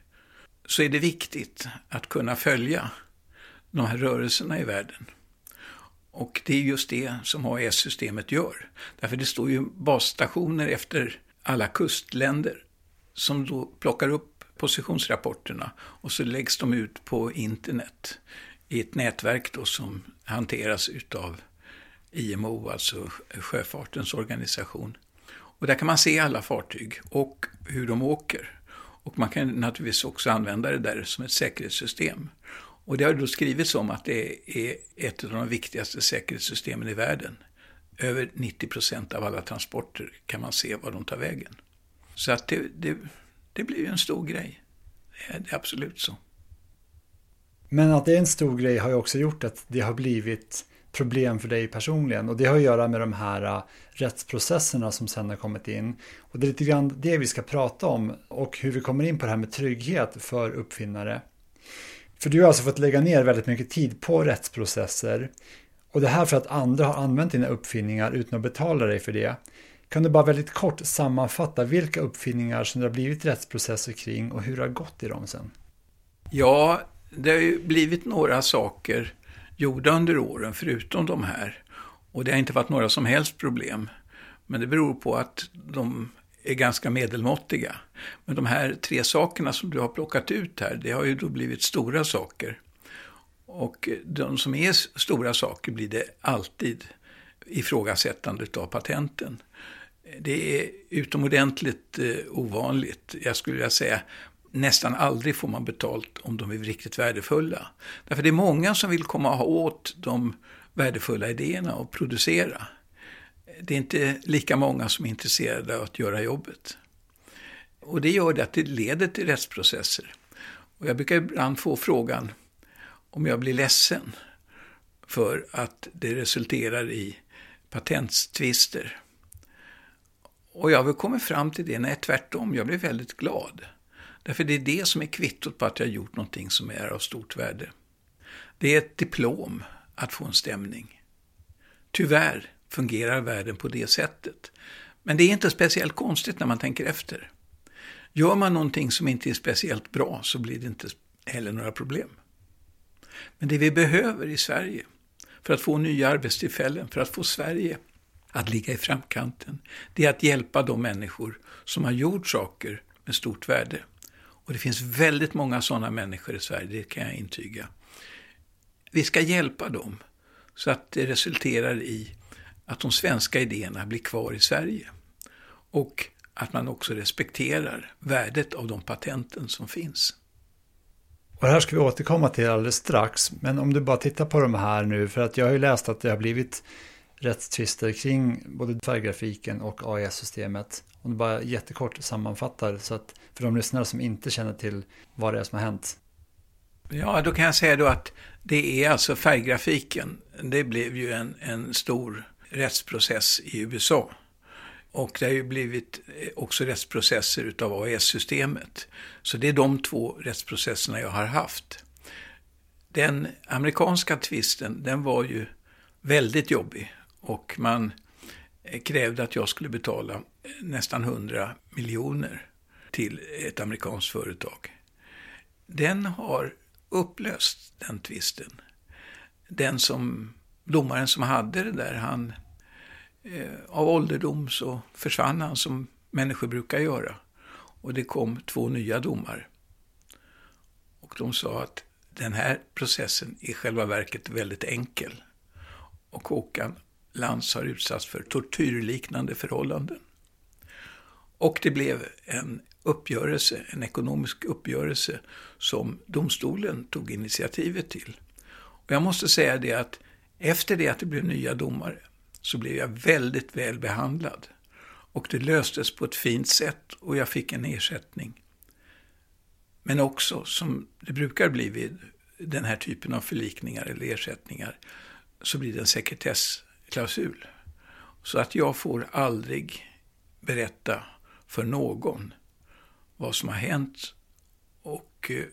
Så är det viktigt att kunna följa de här rörelserna i världen. Och det är just det som AES-systemet gör. Därför det står ju basstationer efter alla kustländer som då plockar upp positionsrapporterna och så läggs de ut på internet i ett nätverk då som hanteras utav IMO, alltså sjöfartens organisation. Och där kan man se alla fartyg och hur de åker. Och man kan naturligtvis också använda det där som ett säkerhetssystem. Och det har då skrivits om att det är ett av de viktigaste säkerhetssystemen i världen. Över 90 procent av alla transporter kan man se var de tar vägen. Så att det, det, det blir ju en stor grej. Det är, absolut så. Men att det är en stor grej har ju också gjort att det har blivit problem för dig personligen och det har att göra med de här äh, rättsprocesserna som sen har kommit in. Och det är lite grann det vi ska prata om och hur vi kommer in på det här med trygghet för uppfinnare. För du har alltså fått lägga ner väldigt mycket tid på rättsprocesser och det här för att andra har använt dina uppfinningar utan att betala dig för det. Kan du bara väldigt kort sammanfatta vilka uppfinningar som det har blivit rättsprocesser kring och hur det har gått i dem sen? Ja, det har ju blivit några saker gjorda under åren, förutom de här. Och det har inte varit några som helst problem. Men det beror på att de är ganska medelmåttiga. Men de här tre sakerna som du har plockat ut här, det har ju då blivit stora saker. Och de som är stora saker blir det alltid ifrågasättande av patenten. Det är utomordentligt eh, ovanligt. Jag skulle vilja säga nästan aldrig får man betalt om de är riktigt värdefulla. Därför det är många som vill komma åt de värdefulla idéerna och producera. Det är inte lika många som är intresserade av att göra jobbet. Och det gör det att det leder till rättsprocesser. Och jag brukar ibland få frågan om jag blir ledsen för att det resulterar i patenttvister. Och jag har kommit fram till det, nej tvärtom, jag blir väldigt glad. Därför det är det som är kvittot på att jag har gjort någonting som är av stort värde. Det är ett diplom att få en stämning. Tyvärr fungerar världen på det sättet. Men det är inte speciellt konstigt när man tänker efter. Gör man någonting som inte är speciellt bra så blir det inte heller några problem. Men det vi behöver i Sverige för att få nya arbetstillfällen, för att få Sverige att ligga i framkanten, det är att hjälpa de människor som har gjort saker med stort värde. Och det finns väldigt många sådana människor i Sverige, det kan jag intyga. Vi ska hjälpa dem så att det resulterar i att de svenska idéerna blir kvar i Sverige. Och att man också respekterar värdet av de patenten som finns. Och det här ska vi återkomma till alldeles strax. Men om du bara tittar på de här nu, för att jag har ju läst att det har blivit rättstvister kring både färggrafiken och AES-systemet. Om du bara jättekort sammanfattar så att för de lyssnare som inte känner till vad det är som har hänt. Ja, då kan jag säga då att det är alltså färggrafiken. Det blev ju en, en stor rättsprocess i USA. Och det har ju blivit eh, också rättsprocesser utav AES-systemet. Så det är de två rättsprocesserna jag har haft. Den amerikanska tvisten, den var ju väldigt jobbig. Och man krävde att jag skulle betala nästan 100 miljoner till ett amerikanskt företag. Den har upplöst, den tvisten. Den som, domaren som hade det där, han eh, av ålderdom så försvann han som människor brukar göra. Och det kom två nya domar. Och de sa att den här processen är i själva verket väldigt enkel. Och Håkan Lantz har utsatts för tortyrliknande förhållanden. Och det blev en uppgörelse, en ekonomisk uppgörelse som domstolen tog initiativet till. Och jag måste säga det att efter det att det blev nya domare så blev jag väldigt väl behandlad. Och det löstes på ett fint sätt och jag fick en ersättning. Men också, som det brukar bli vid den här typen av förlikningar eller ersättningar, så blir det en sekretess klausul. Så att jag får aldrig berätta för någon vad som har hänt. Och eh,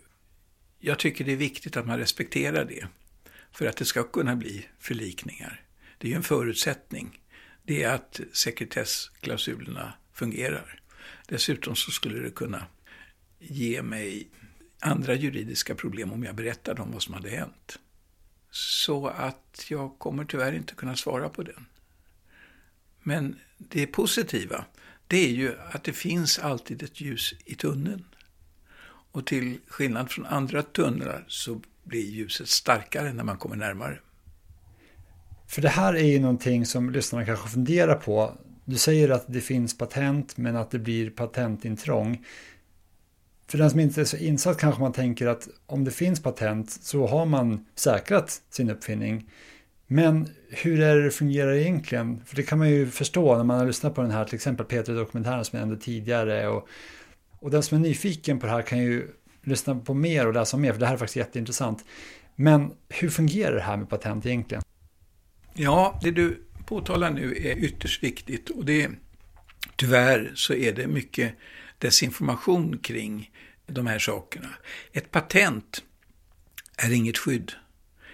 jag tycker det är viktigt att man respekterar det för att det ska kunna bli förlikningar. Det är ju en förutsättning. Det är att sekretessklausulerna fungerar. Dessutom så skulle det kunna ge mig andra juridiska problem om jag berättade om vad som hade hänt. Så att jag kommer tyvärr inte kunna svara på den. Men det positiva, det är ju att det finns alltid ett ljus i tunneln. Och till skillnad från andra tunnlar så blir ljuset starkare när man kommer närmare. För det här är ju någonting som lyssnarna kanske funderar på. Du säger att det finns patent men att det blir patentintrång. För den som inte är så insatt kanske man tänker att om det finns patent så har man säkrat sin uppfinning. Men hur är det det fungerar egentligen? För det kan man ju förstå när man har lyssnat på den här till exempel P3-dokumentären som jag nämnde tidigare. Och, och den som är nyfiken på det här kan ju lyssna på mer och läsa mer för det här är faktiskt jätteintressant. Men hur fungerar det här med patent egentligen? Ja, det du påtalar nu är ytterst viktigt och det tyvärr så är det mycket desinformation kring de här sakerna. Ett patent är inget skydd.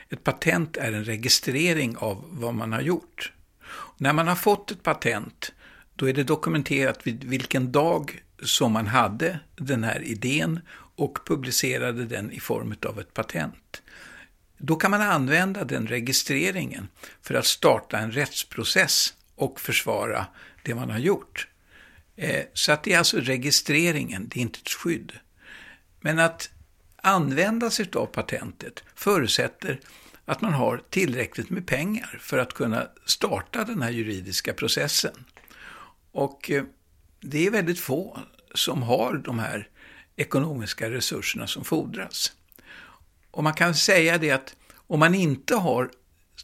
Ett patent är en registrering av vad man har gjort. När man har fått ett patent, då är det dokumenterat vid vilken dag som man hade den här idén och publicerade den i form av ett patent. Då kan man använda den registreringen för att starta en rättsprocess och försvara det man har gjort. Eh, så att det är alltså registreringen, det är inte ett skydd. Men att använda sig av patentet förutsätter att man har tillräckligt med pengar för att kunna starta den här juridiska processen. Och eh, det är väldigt få som har de här ekonomiska resurserna som fordras. Och man kan säga det att om man inte har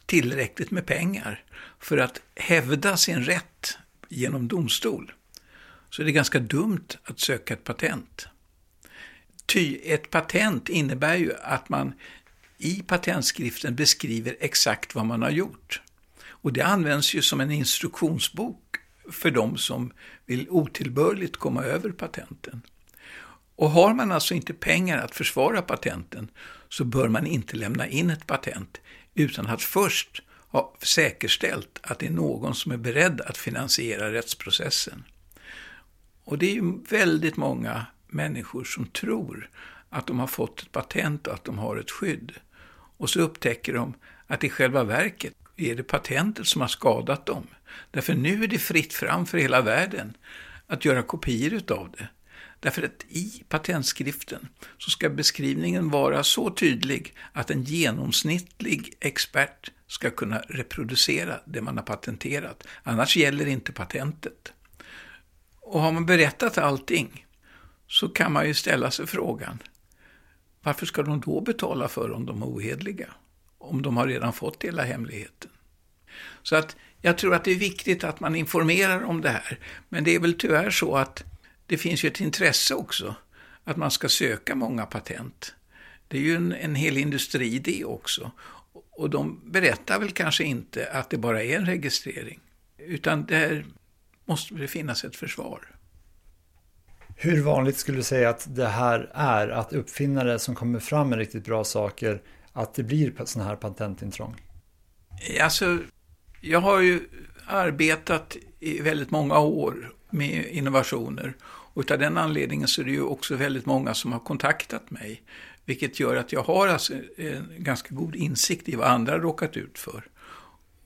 tillräckligt med pengar för att hävda sin rätt genom domstol, så är det ganska dumt att söka ett patent. Ty ett patent innebär ju att man i patentskriften beskriver exakt vad man har gjort. Och det används ju som en instruktionsbok för de som vill otillbörligt komma över patenten. Och har man alltså inte pengar att försvara patenten så bör man inte lämna in ett patent utan att först ha säkerställt att det är någon som är beredd att finansiera rättsprocessen. Och det är ju väldigt många människor som tror att de har fått ett patent och att de har ett skydd. Och så upptäcker de att i själva verket är det patentet som har skadat dem. Därför nu är det fritt fram för hela världen att göra kopior utav det. Därför att i patentskriften så ska beskrivningen vara så tydlig att en genomsnittlig expert ska kunna reproducera det man har patenterat. Annars gäller inte patentet. Och har man berättat allting så kan man ju ställa sig frågan, varför ska de då betala för om de är ohedliga? Om de har redan fått hela hemligheten. Så att jag tror att det är viktigt att man informerar om det här. Men det är väl tyvärr så att det finns ju ett intresse också att man ska söka många patent. Det är ju en, en hel industri det också. Och de berättar väl kanske inte att det bara är en registrering. Utan där måste det finnas ett försvar. Hur vanligt skulle du säga att det här är? Att uppfinnare som kommer fram med riktigt bra saker, att det blir sådana här patentintrång? Alltså, jag har ju arbetat i väldigt många år med innovationer. Och av den anledningen så är det ju också väldigt många som har kontaktat mig. Vilket gör att jag har alltså en ganska god insikt i vad andra har råkat ut för.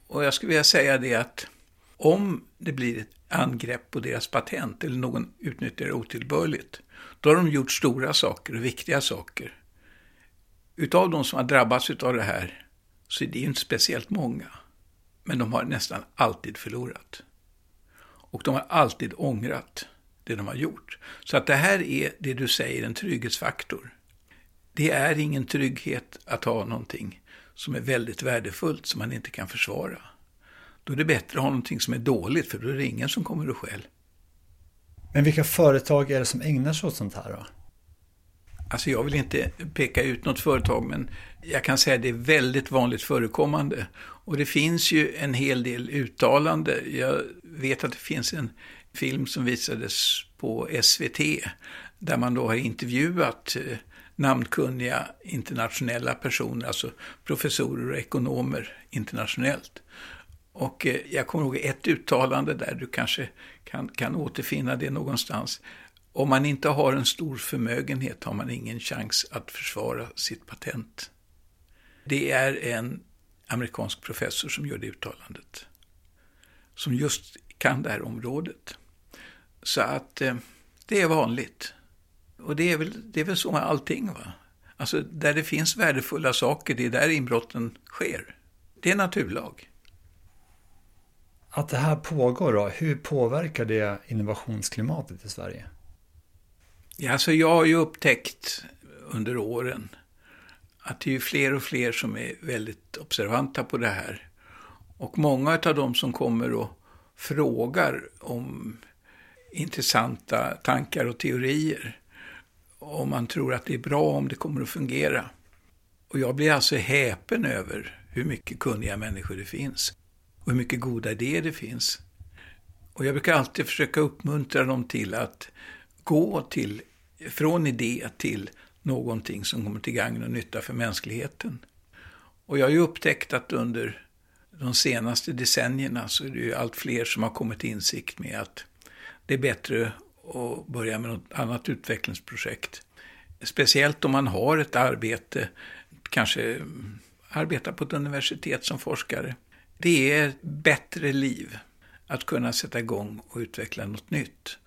Och jag skulle vilja säga det att om det blir ett angrepp på deras patent eller någon utnyttjar det otillbörligt, då har de gjort stora saker och viktiga saker. Utav de som har drabbats av det här så är det inte speciellt många. Men de har nästan alltid förlorat. Och de har alltid ångrat det de har gjort. Så att det här är det du säger en trygghetsfaktor. Det är ingen trygghet att ha någonting som är väldigt värdefullt som man inte kan försvara. Då är det bättre att ha någonting som är dåligt för då är det ingen som kommer och skäll. Men vilka företag är det som ägnar sig åt sånt här då? Alltså jag vill inte peka ut något företag men jag kan säga att det är väldigt vanligt förekommande. Och det finns ju en hel del uttalande. Jag vet att det finns en film som visades på SVT där man då har intervjuat eh, namnkunniga internationella personer, alltså professorer och ekonomer internationellt. Och eh, jag kommer ihåg ett uttalande där du kanske kan, kan återfinna det någonstans. Om man inte har en stor förmögenhet har man ingen chans att försvara sitt patent. Det är en amerikansk professor som gör det uttalandet. Som just kan det här området. Så att eh, det är vanligt. Och det är, väl, det är väl så med allting. va? Alltså där det finns värdefulla saker, det är där inbrotten sker. Det är naturlag. Att det här pågår då, hur påverkar det innovationsklimatet i Sverige? Ja, alltså jag har ju upptäckt under åren att det är fler och fler som är väldigt observanta på det här. Och många av de som kommer och frågar om intressanta tankar och teorier. om man tror att det är bra om det kommer att fungera. Och jag blir alltså häpen över hur mycket kunniga människor det finns. Och hur mycket goda idéer det finns. Och jag brukar alltid försöka uppmuntra dem till att gå till, från idé till någonting som kommer till gagn och nytta för mänskligheten. Och jag har ju upptäckt att under de senaste decennierna så är det ju allt fler som har kommit till insikt med att det är bättre att börja med något annat utvecklingsprojekt. Speciellt om man har ett arbete, kanske arbetar på ett universitet som forskare. Det är ett bättre liv att kunna sätta igång och utveckla något nytt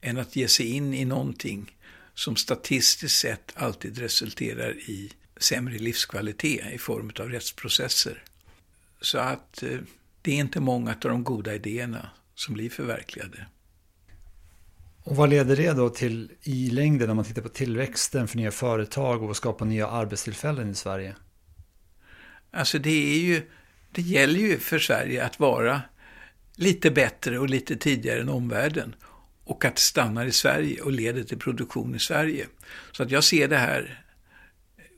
än att ge sig in i någonting som statistiskt sett alltid resulterar i sämre livskvalitet i form av rättsprocesser. Så att eh, det är inte många av de goda idéerna som blir förverkligade. Och vad leder det då till i längden när man tittar på tillväxten för nya företag och skapa nya arbetstillfällen i Sverige? Alltså det är ju, det gäller ju för Sverige att vara lite bättre och lite tidigare än omvärlden och att det stannar i Sverige och leder till produktion i Sverige. Så att jag ser det här,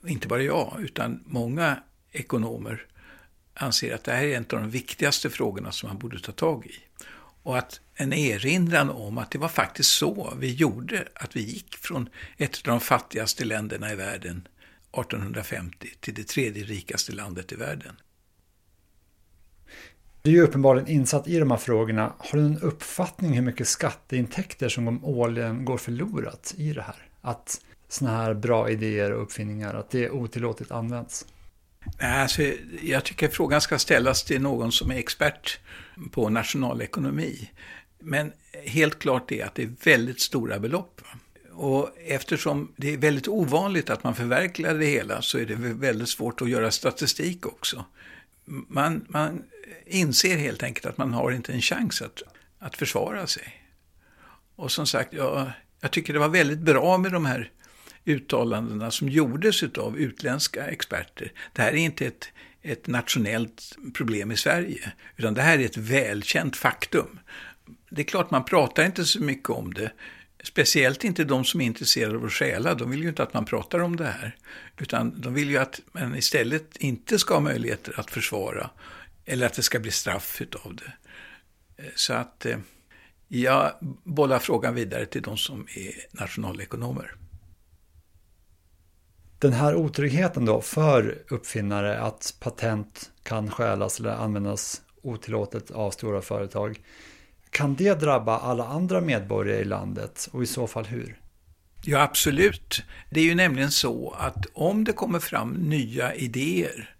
inte bara jag, utan många ekonomer anser att det här är en av de viktigaste frågorna som man borde ta tag i. Och att en erinran om att det var faktiskt så vi gjorde, att vi gick från ett av de fattigaste länderna i världen 1850 till det tredje rikaste landet i världen. Du är ju uppenbarligen insatt i de här frågorna. Har du en uppfattning hur mycket skatteintäkter som årligen går förlorat i det här? Att sådana här bra idéer och uppfinningar, att det otillåtet används? Alltså, jag tycker frågan ska ställas till någon som är expert på nationalekonomi. Men helt klart är att det är väldigt stora belopp. Och eftersom det är väldigt ovanligt att man förverkligar det hela så är det väldigt svårt att göra statistik också. Man, man inser helt enkelt att man har inte en chans att, att försvara sig. Och som sagt, jag, jag tycker det var väldigt bra med de här uttalandena som gjordes av utländska experter. Det här är inte ett, ett nationellt problem i Sverige, utan det här är ett välkänt faktum. Det är klart, man pratar inte så mycket om det, Speciellt inte de som är intresserade av att stjäla, de vill ju inte att man pratar om det här. Utan de vill ju att man istället inte ska ha möjligheter att försvara, eller att det ska bli straff utav det. Så att eh, jag bollar frågan vidare till de som är nationalekonomer. Den här otryggheten då för uppfinnare att patent kan stjälas eller användas otillåtet av stora företag. Kan det drabba alla andra medborgare i landet och i så fall hur? Ja, absolut. Det är ju nämligen så att om det kommer fram nya idéer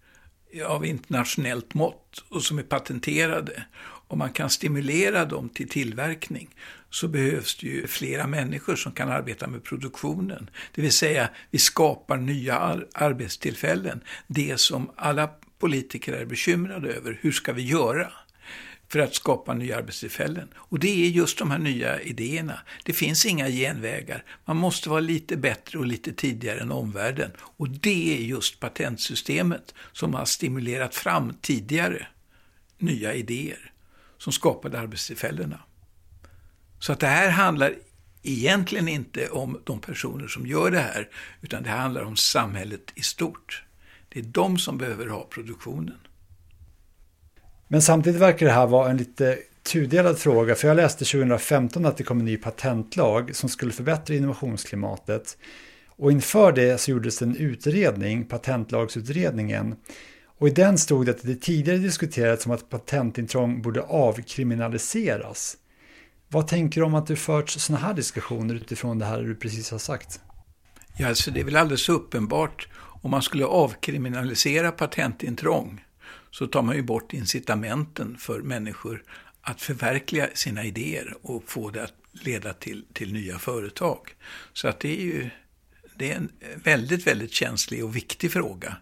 av internationellt mått och som är patenterade och man kan stimulera dem till tillverkning så behövs det ju flera människor som kan arbeta med produktionen. Det vill säga, vi skapar nya arbetstillfällen. Det som alla politiker är bekymrade över. Hur ska vi göra? För att skapa nya arbetstillfällen. Och det är just de här nya idéerna. Det finns inga genvägar. Man måste vara lite bättre och lite tidigare än omvärlden. Och det är just patentsystemet som har stimulerat fram tidigare nya idéer som skapade arbetstillfällena. Så att det här handlar egentligen inte om de personer som gör det här, utan det handlar om samhället i stort. Det är de som behöver ha produktionen. Men samtidigt verkar det här vara en lite tudelad fråga. För jag läste 2015 att det kom en ny patentlag som skulle förbättra innovationsklimatet. Och inför det så gjordes en utredning, patentlagsutredningen. Och i den stod det att det tidigare diskuterats om att patentintrång borde avkriminaliseras. Vad tänker du om att det förts sådana här diskussioner utifrån det här du precis har sagt? Ja, alltså det är väl alldeles uppenbart om man skulle avkriminalisera patentintrång så tar man ju bort incitamenten för människor att förverkliga sina idéer och få det att leda till, till nya företag. Så att det är ju det är en väldigt, väldigt känslig och viktig fråga.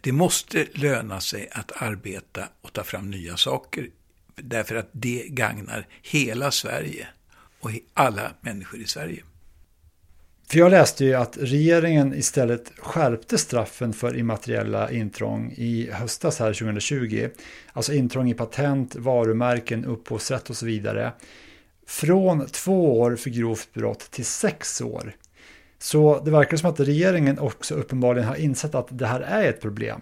Det måste löna sig att arbeta och ta fram nya saker därför att det gagnar hela Sverige och alla människor i Sverige. För jag läste ju att regeringen istället skärpte straffen för immateriella intrång i höstas här 2020. Alltså intrång i patent, varumärken, upphovsrätt och så vidare. Från två år för grovt brott till sex år. Så det verkar som att regeringen också uppenbarligen har insett att det här är ett problem.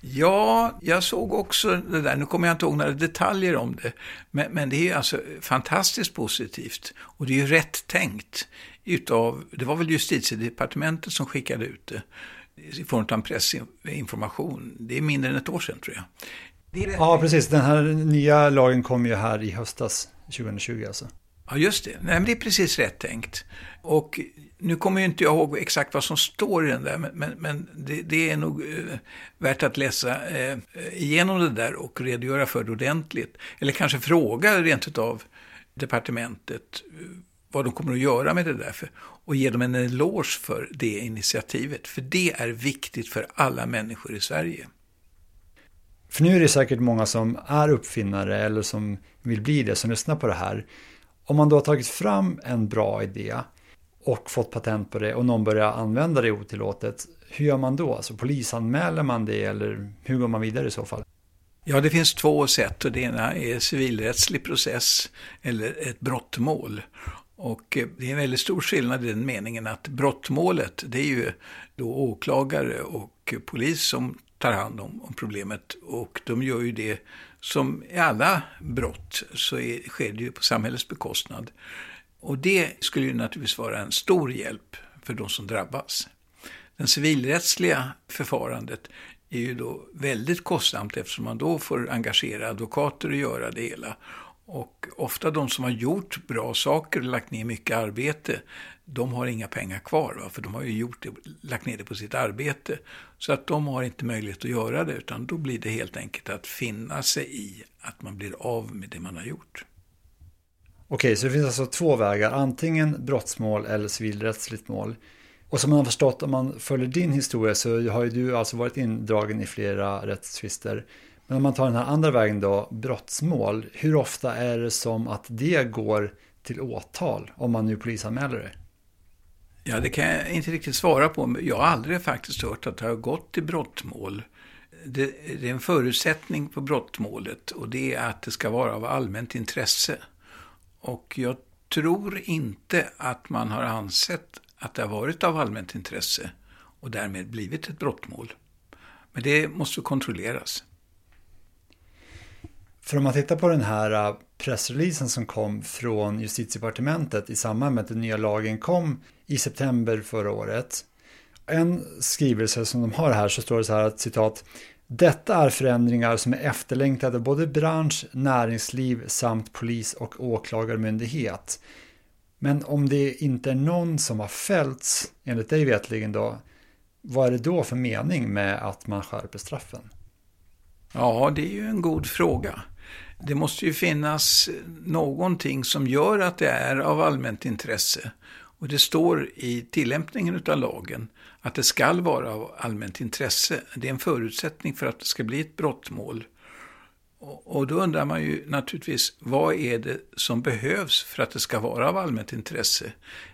Ja, jag såg också det där. Nu kommer jag inte ihåg några detaljer om det. Men, men det är alltså fantastiskt positivt. Och det är ju rätt tänkt utav, det var väl justitiedepartementet som skickade ut det i form av pressinformation. Det är mindre än ett år sedan tror jag. Ja, precis. Den här nya lagen kom ju här i höstas, 2020 alltså. Ja, just det. Nej, men det är precis rätt tänkt. Och nu kommer ju inte jag ihåg exakt vad som står i den där, men, men, men det, det, är nog eh, värt att läsa eh, igenom det där och redogöra för det ordentligt. Eller kanske fråga rent utav departementet eh, vad de kommer att göra med det där för, och ge dem en eloge för det initiativet. För det är viktigt för alla människor i Sverige. För nu är det säkert många som är uppfinnare eller som vill bli det, som lyssnar på det här. Om man då har tagit fram en bra idé och fått patent på det och någon börjar använda det otillåtet, hur gör man då? Alltså polisanmäler man det eller hur går man vidare i så fall? Ja, det finns två sätt och det ena är civilrättslig process eller ett brottmål. Och eh, det är en väldigt stor skillnad i den meningen att brottmålet, det är ju då åklagare och polis som tar hand om, om problemet. Och de gör ju det som i alla brott så är, sker det ju på samhällets bekostnad. Och det skulle ju naturligtvis vara en stor hjälp för de som drabbas. Det civilrättsliga förfarandet är ju då väldigt kostsamt eftersom man då får engagera advokater och göra det hela. Och ofta de som har gjort bra saker och lagt ner mycket arbete, de har inga pengar kvar, va? för de har ju gjort det, lagt ner det på sitt arbete. Så att de har inte möjlighet att göra det, utan då blir det helt enkelt att finna sig i att man blir av med det man har gjort. Okej, så det finns alltså två vägar, antingen brottsmål eller civilrättsligt mål. Och som man har förstått, om man följer din historia så har ju du alltså varit indragen i flera rättstvister. Men om man tar den här andra vägen då, brottsmål, hur ofta är det som att det går till åtal om man nu polisanmäler det? Ja, det kan jag inte riktigt svara på. Jag har aldrig faktiskt hört att det har gått till brottmål. Det, det är en förutsättning på brottmålet och det är att det ska vara av allmänt intresse. Och jag tror inte att man har ansett att det har varit av allmänt intresse och därmed blivit ett brottmål. Men det måste kontrolleras. För om man tittar på den här äh, pressreleasen som kom från justitiedepartementet i samband med att den nya lagen kom i september förra året. En skrivelse som de har här så står det så här att citat detta är förändringar som är efterlängtade av både bransch, näringsliv samt polis och åklagarmyndighet. Men om det inte är någon som har fällts, enligt dig vetligen då, vad är det då för mening med att man skärper straffen? Ja, det är ju en god fråga. Det måste ju finnas någonting som gör att det är av allmänt intresse. Och det står i tillämpningen av lagen att det skall vara av allmänt intresse. Det är en förutsättning för att det ska bli ett brottmål. Och då undrar man ju naturligtvis, vad är det som behövs för att det ska vara av allmänt intresse?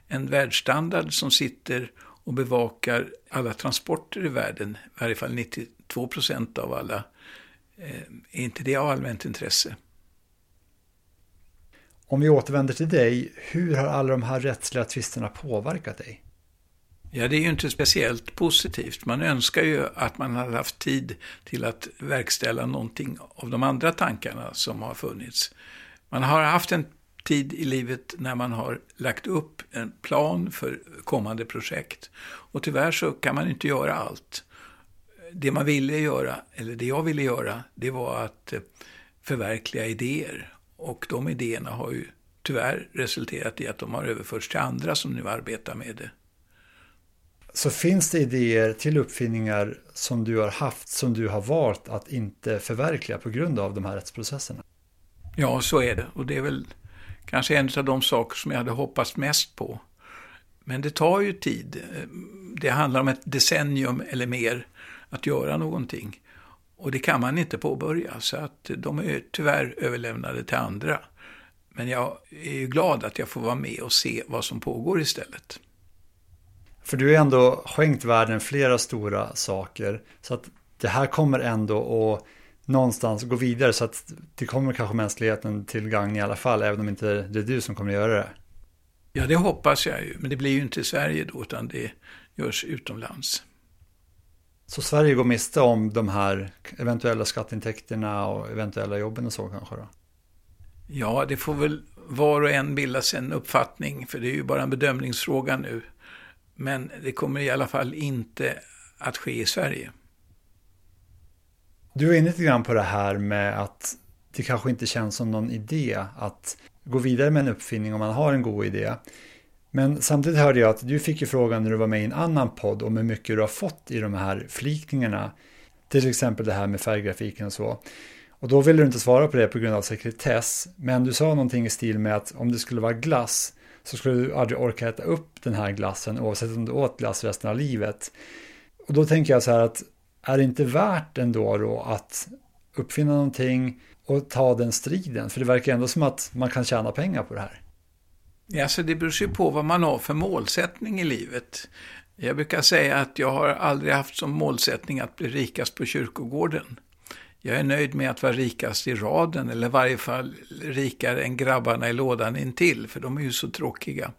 En världsstandard som sitter och bevakar alla transporter i världen, i varje fall 92 procent av alla, är inte det av allmänt intresse? Om vi återvänder till dig, hur har alla de här rättsliga tvisterna påverkat dig? Ja, det är ju inte speciellt positivt. Man önskar ju att man hade haft tid till att verkställa någonting av de andra tankarna som har funnits. Man har haft en tid i livet när man har lagt upp en plan för kommande projekt. Och tyvärr så kan man inte göra allt. Det man ville göra, eller det jag ville göra, det var att eh, förverkliga idéer. Och de idéerna har ju tyvärr resulterat i att de har överförts till andra som nu arbetar med det. Så finns det idéer till uppfinningar som du har haft som du har valt att inte förverkliga på grund av de här rättsprocesserna? Ja, så är det. Och det är väl kanske en av de saker som jag hade hoppats mest på. Men det tar ju tid. Det handlar om ett decennium eller mer att göra någonting. Och det kan man inte påbörja, så att de är tyvärr överlämnade till andra. Men jag är ju glad att jag får vara med och se vad som pågår istället. För du har ändå skänkt världen flera stora saker. Så att det här kommer ändå att någonstans gå vidare så att det kommer kanske mänskligheten till gagn i alla fall, även om inte det är du som kommer göra det. Ja, det hoppas jag ju, men det blir ju inte i Sverige då, utan det görs utomlands. Så Sverige går miste om de här eventuella skatteintäkterna och eventuella jobben och så kanske då? Ja, det får väl var och en bilda sig en uppfattning, för det är ju bara en bedömningsfråga nu. Men det kommer i alla fall inte att ske i Sverige. Du är inne lite grann på det här med att det kanske inte känns som någon idé att gå vidare med en uppfinning om man har en god idé. Men samtidigt hörde jag att du fick ju frågan när du var med i en annan podd om hur mycket du har fått i de här flikningarna. Till exempel det här med färggrafiken och så. Och då ville du inte svara på det på grund av sekretess. Men du sa någonting i stil med att om det skulle vara glass så skulle du aldrig orka äta upp den här glassen oavsett om du åt glass resten av livet. Och då tänker jag så här att är det inte värt ändå då att uppfinna någonting och ta den striden? För det verkar ändå som att man kan tjäna pengar på det här. Ja, så det beror ju på vad man har för målsättning i livet. Jag brukar säga att jag har aldrig haft som målsättning att bli rikast på kyrkogården. Jag är nöjd med att vara rikast i raden, eller i varje fall rikare än grabbarna i lådan intill, för de är ju så tråkiga.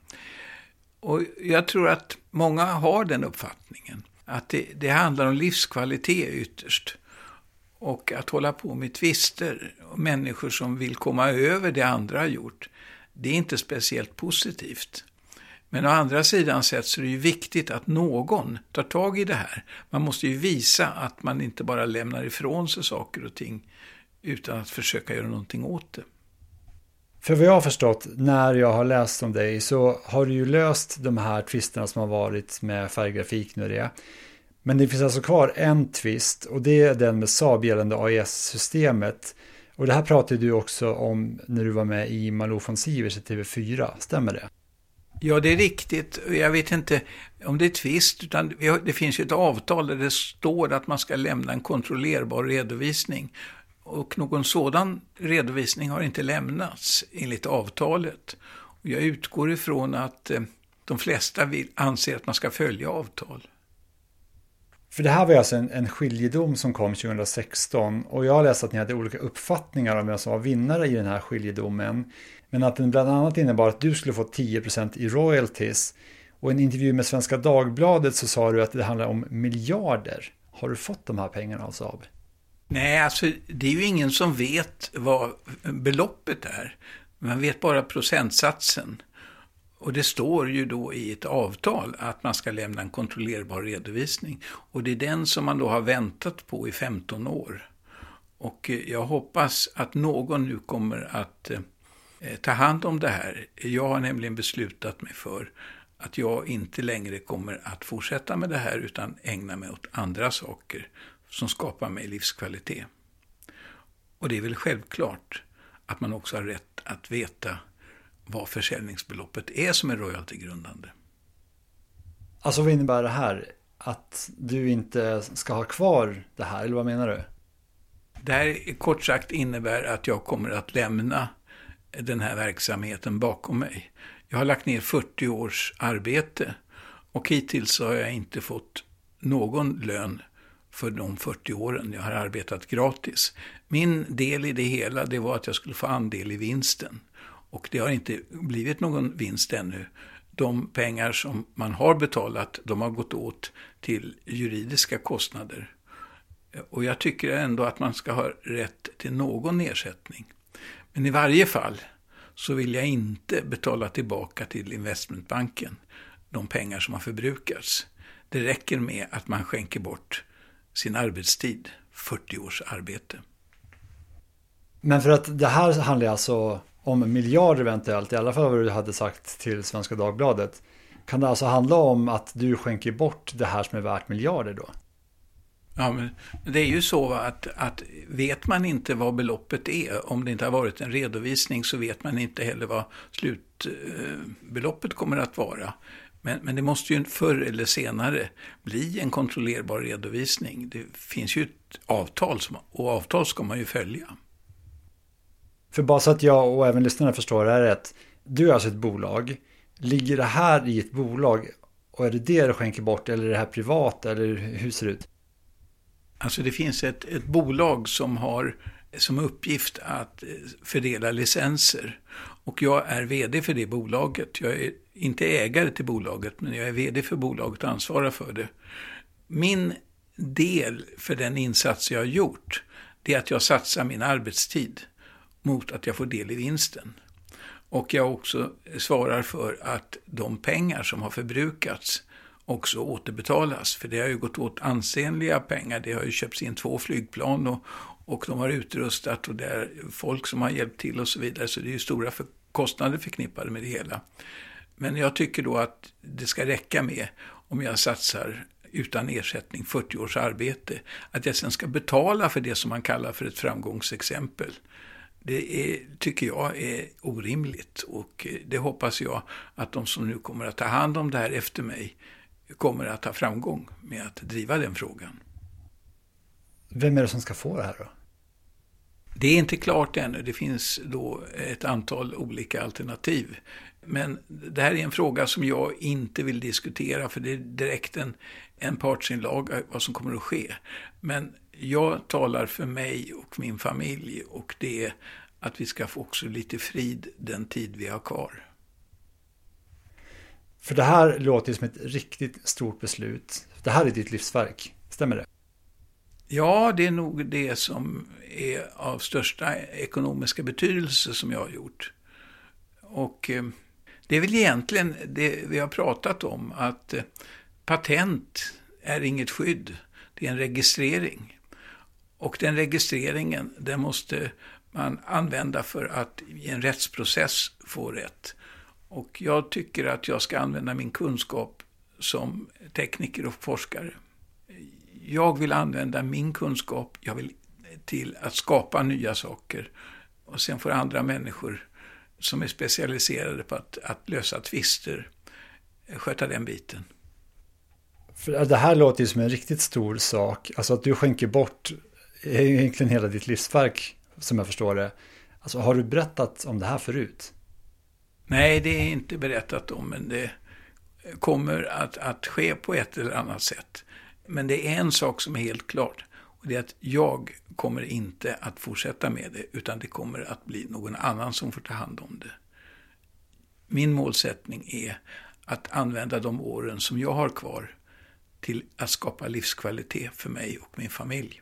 Och jag tror att många har den uppfattningen, att det, det handlar om livskvalitet ytterst. Och att hålla på med tvister, och människor som vill komma över det andra har gjort, det är inte speciellt positivt. Men å andra sidan sett så är det ju viktigt att någon tar tag i det här. Man måste ju visa att man inte bara lämnar ifrån sig saker och ting utan att försöka göra någonting åt det. För vad jag har förstått när jag har läst om dig så har du ju löst de här tvisterna som har varit med färggrafik nu det. Men det finns alltså kvar en tvist och det är den med Saab gällande AES-systemet. Och det här pratade du också om när du var med i Malou von Sivers i TV4, stämmer det? Ja, det är riktigt. Jag vet inte om det är tvist, utan det finns ju ett avtal där det står att man ska lämna en kontrollerbar redovisning. Och någon sådan redovisning har inte lämnats enligt avtalet. Och jag utgår ifrån att eh, de flesta vill, anser att man ska följa avtal. För det här var alltså en, en skiljedom som kom 2016 och jag har läst att ni hade olika uppfattningar om vem som var vinnare i den här skiljedomen. Men att den bland annat innebar att du skulle få 10% i royalties. Och i en intervju med Svenska Dagbladet så sa du att det handlar om miljarder. Har du fått de här pengarna av Saab? Nej, alltså det är ju ingen som vet vad beloppet är. Man vet bara procentsatsen. Och det står ju då i ett avtal att man ska lämna en kontrollerbar redovisning. Och det är den som man då har väntat på i 15 år. Och eh, jag hoppas att någon nu kommer att eh, eh, ta hand om det här. Jag har nämligen beslutat mig för att jag inte längre kommer att fortsätta med det här utan ägna mig åt andra saker som skapar mig livskvalitet. Och det är väl självklart att man också har rätt att veta vad försäljningsbeloppet är som är royaltygrundande. Alltså vad innebär det här? Att du inte ska ha kvar det här, eller vad menar du? Det här kort sagt innebär att jag kommer att lämna den här verksamheten bakom mig. Jag har lagt ner 40 års arbete och hittills har jag inte fått någon lön för de 40 åren jag har arbetat gratis. Min del i det hela det var att jag skulle få andel i vinsten. Och det har inte blivit någon vinst ännu. De pengar som man har betalat, de har gått åt till juridiska kostnader. Och jag tycker ändå att man ska ha rätt till någon ersättning. Men i varje fall så vill jag inte betala tillbaka till investmentbanken de pengar som har förbrukats. Det räcker med att man skänker bort sin arbetstid, 40 års arbete. Men för att det här handlar alltså om miljarder eventuellt, i alla fall vad du hade sagt till Svenska Dagbladet. Kan det alltså handla om att du skänker bort det här som är värt miljarder då? Ja, men det är ju så att, att vet man inte vad beloppet är, om det inte har varit en redovisning, så vet man inte heller vad slutbeloppet kommer att vara. Men, men det måste ju förr eller senare bli en kontrollerbar redovisning. Det finns ju ett avtal, som, och avtal ska man ju följa. För bara så att jag och även lyssnarna förstår det här rätt. Du är alltså ett bolag. Ligger det här i ett bolag och är det det du skänker bort eller är det här privat eller hur ser det ut? Alltså det finns ett, ett bolag som har som uppgift att eh, fördela licenser. Och jag är vd för det bolaget. Jag är inte ägare till bolaget, men jag är vd för bolaget och ansvarar för det. Min del för den insats jag har gjort, det är att jag satsar min arbetstid mot att jag får del i vinsten. Och jag också svarar för att de pengar som har förbrukats också återbetalas. För det har ju gått åt ansenliga pengar. Det har ju köpts in två flygplan och, och de har utrustat och det är folk som har hjälpt till och så vidare. Så det är ju stora kostnader förknippade med det hela. Men jag tycker då att det ska räcka med om jag satsar utan ersättning 40 års arbete. Att jag sen ska betala för det som man kallar för ett framgångsexempel. Det är, tycker jag är orimligt och det hoppas jag att de som nu kommer att ta hand om det här efter mig kommer att ha framgång med att driva den frågan. Vem är det som ska få det här då? Det är inte klart ännu. Det finns då ett antal olika alternativ. Men det här är en fråga som jag inte vill diskutera för det är direkt en, en partsinlaga vad som kommer att ske. Men jag talar för mig och min familj och det är att vi ska få också lite frid den tid vi har kvar. För det här låter som ett riktigt stort beslut. Det här är ditt livsverk, stämmer det? Ja, det är nog det som är av största ekonomiska betydelse som jag har gjort. Och eh, det är väl egentligen det vi har pratat om, att eh, patent är inget skydd, det är en registrering. Och den registreringen, den måste man använda för att i en rättsprocess få rätt. Och jag tycker att jag ska använda min kunskap som tekniker och forskare. Jag vill använda min kunskap, jag vill till att skapa nya saker. Och sen får andra människor som är specialiserade på att, att lösa tvister eh, sköta den biten. För det här låter ju som en riktigt stor sak. Alltså att du skänker bort egentligen hela ditt livsverk, som jag förstår det. Alltså har du berättat om det här förut? Nej, det är inte berättat om, men det kommer att, att ske på ett eller annat sätt. Men det är en sak som är helt klart. Och det är att jag kommer inte att fortsätta med det, utan det kommer att bli någon annan som får ta hand om det. Min målsättning är att använda de åren som jag har kvar till att skapa livskvalitet för mig och min familj.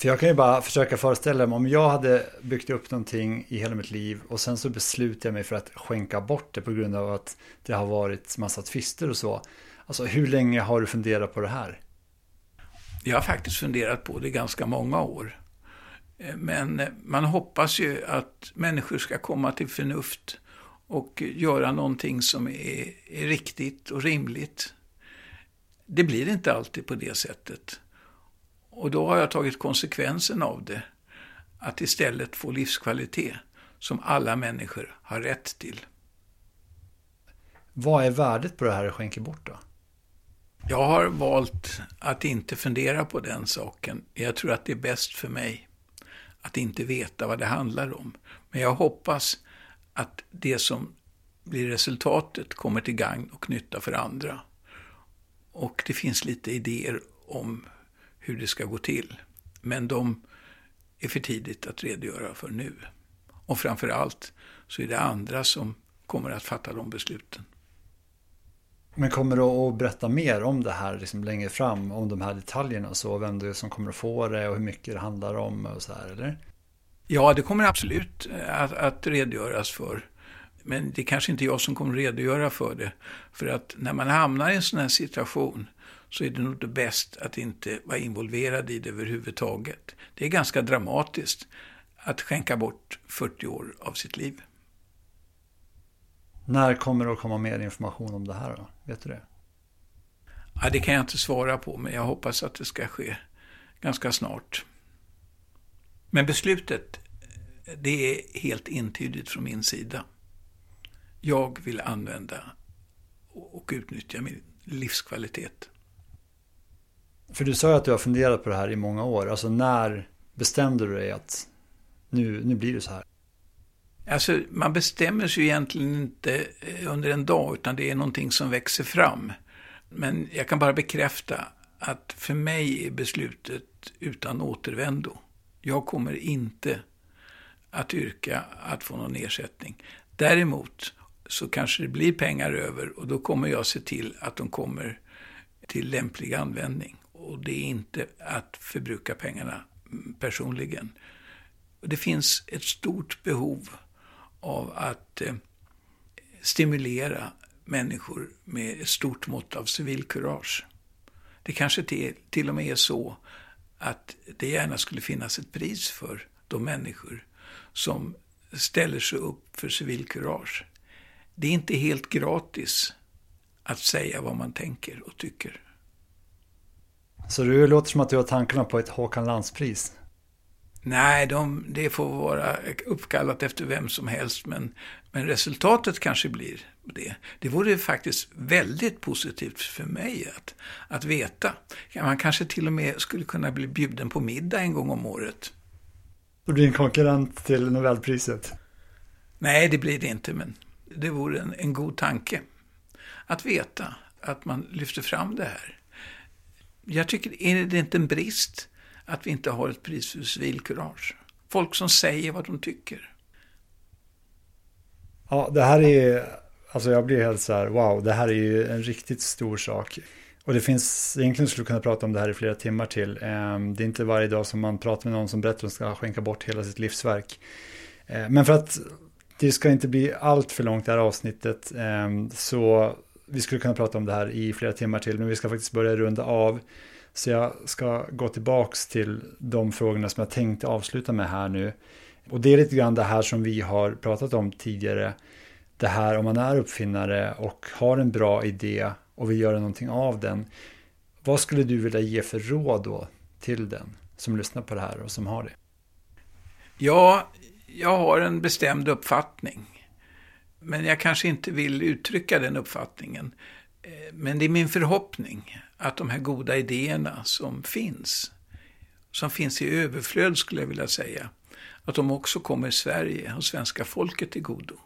För jag kan ju bara försöka föreställa mig om jag hade byggt upp någonting i hela mitt liv och sen så beslutar jag mig för att skänka bort det på grund av att det har varit massa tvister och så. Alltså hur länge har du funderat på det här? Jag har faktiskt funderat på det ganska många år. Eh, men eh, man hoppas ju att människor ska komma till förnuft och göra någonting som är, är riktigt och rimligt. Det blir inte alltid på det sättet. Och då har jag tagit konsekvensen av det. Att istället få livskvalitet som alla människor har rätt till. Vad är värdet på det här du skänker bort då? Jag har valt att inte fundera på den saken. Jag tror att det är bäst för mig att inte veta vad det handlar om. Men jag hoppas att det som blir resultatet kommer till gagn och nytta för andra. Och det finns lite idéer om hur det ska gå till. Men de är för tidigt att redogöra för nu. Och framför allt så är det andra som kommer att fatta de besluten. Men kommer du att berätta mer om det här liksom längre fram? Om de här detaljerna så? Vem det är som kommer att få det och hur mycket det handlar om och så här, eller? Ja, det kommer absolut att, att redogöras för. Men det är kanske inte jag som kommer att redogöra för det. För att när man hamnar i en sån här situation så är det nog det bäst att inte vara involverad i det överhuvudtaget. Det är ganska dramatiskt att skänka bort 40 år av sitt liv. När kommer det att komma mer information om det här då? Vet du det? Ja, det kan jag inte svara på, men jag hoppas att det ska ske ganska snart. Men beslutet, det är helt entydigt från min sida. Jag vill använda och utnyttja min livskvalitet. För du sa ju att du har funderat på det här i många år. Alltså när bestämde du dig att nu, nu blir det så här? Alltså, man bestämmer sig egentligen inte eh, under en dag, utan det är någonting som växer fram. Men jag kan bara bekräfta att för mig är beslutet utan återvändo. Jag kommer inte att yrka att få någon ersättning. Däremot så kanske det blir pengar över och då kommer jag se till att de kommer till lämplig användning. Och det är inte att förbruka pengarna personligen. Det finns ett stort behov av att eh, stimulera människor med ett stort mått av civilkurage. Det kanske till, till och med är så att det gärna skulle finnas ett pris för de människor som ställer sig upp för civilkurage. Det är inte helt gratis att säga vad man tänker och tycker. Så det låter som att du har tankarna på ett Håkan Landspris? Nej, de, det får vara uppkallat efter vem som helst, men, men resultatet kanske blir det. Det vore faktiskt väldigt positivt för mig att, att veta. Man kanske till och med skulle kunna bli bjuden på middag en gång om året. Och bli en konkurrent till Nobelpriset? Nej, det blir det inte, men det vore en, en god tanke. Att veta att man lyfter fram det här. Jag tycker, är det inte en brist att vi inte har ett pris för civilkurage? Folk som säger vad de tycker. Ja, det här är, alltså jag blir helt så här, wow, det här är ju en riktigt stor sak. Och det finns, egentligen skulle kunna prata om det här i flera timmar till. Ehm, det är inte varje dag som man pratar med någon som berättar att de ska skänka bort hela sitt livsverk. Ehm, men för att det ska inte bli allt för långt det här avsnittet, ehm, så vi skulle kunna prata om det här i flera timmar till, men vi ska faktiskt börja runda av. Så jag ska gå tillbaks till de frågorna som jag tänkte avsluta med här nu. Och det är lite grann det här som vi har pratat om tidigare. Det här om man är uppfinnare och har en bra idé och vill göra någonting av den. Vad skulle du vilja ge för råd då till den som lyssnar på det här och som har det? Ja, jag har en bestämd uppfattning. Men jag kanske inte vill uttrycka den uppfattningen. Eh, men det är min förhoppning att de här goda idéerna som finns, som finns i överflöd skulle jag vilja säga, att de också kommer Sverige och svenska folket till godo.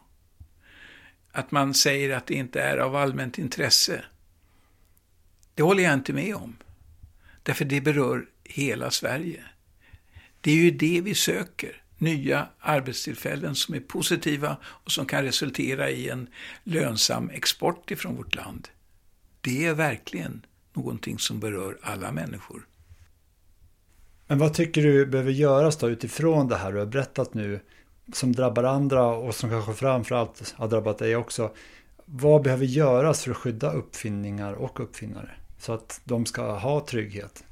Att man säger att det inte är av allmänt intresse. Det håller jag inte med om. Därför det berör hela Sverige. Det är ju det vi söker nya arbetstillfällen som är positiva och som kan resultera i en lönsam export ifrån vårt land. Det är verkligen någonting som berör alla människor. Men vad tycker du behöver göras då utifrån det här du har berättat nu som drabbar andra och som kanske framförallt har drabbat dig också. Vad behöver göras för att skydda uppfinningar och uppfinnare så att de ska ha trygghet?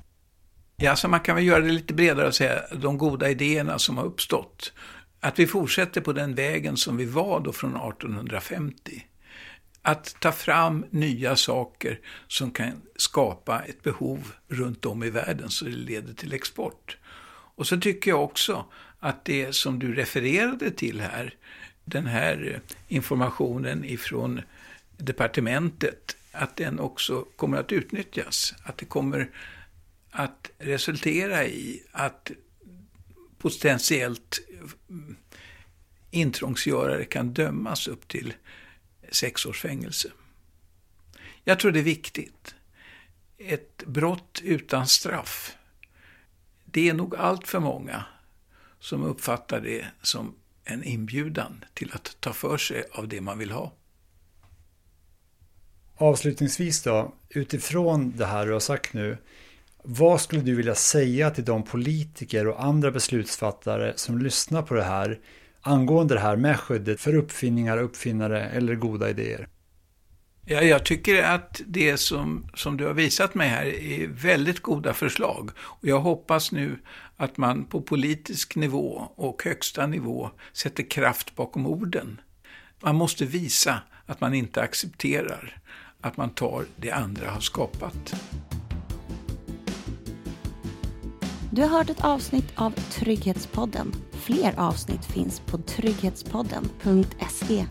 Ja, så man kan väl göra det lite bredare och säga de goda idéerna som har uppstått. Att vi fortsätter på den vägen som vi var då från 1850. Att ta fram nya saker som kan skapa ett behov runt om i världen så det leder till export. Och så tycker jag också att det som du refererade till här, den här informationen ifrån departementet, att den också kommer att utnyttjas. Att det kommer att resultera i att potentiellt mm, intrångsgörare kan dömas upp till sex års fängelse. Jag tror det är viktigt. Ett brott utan straff, det är nog allt för många som uppfattar det som en inbjudan till att ta för sig av det man vill ha. Avslutningsvis då, utifrån det här du har sagt nu, vad skulle du vilja säga till de politiker och andra beslutsfattare som lyssnar på det här angående det här med skyddet för uppfinningar, uppfinnare eller goda idéer? Ja, jag tycker att det som, som du har visat mig här är väldigt goda förslag. Och jag hoppas nu att man på politisk nivå och högsta nivå sätter kraft bakom orden. Man måste visa att man inte accepterar att man tar det andra har skapat. Du har hört ett avsnitt av Trygghetspodden. Fler avsnitt finns på trygghetspodden.se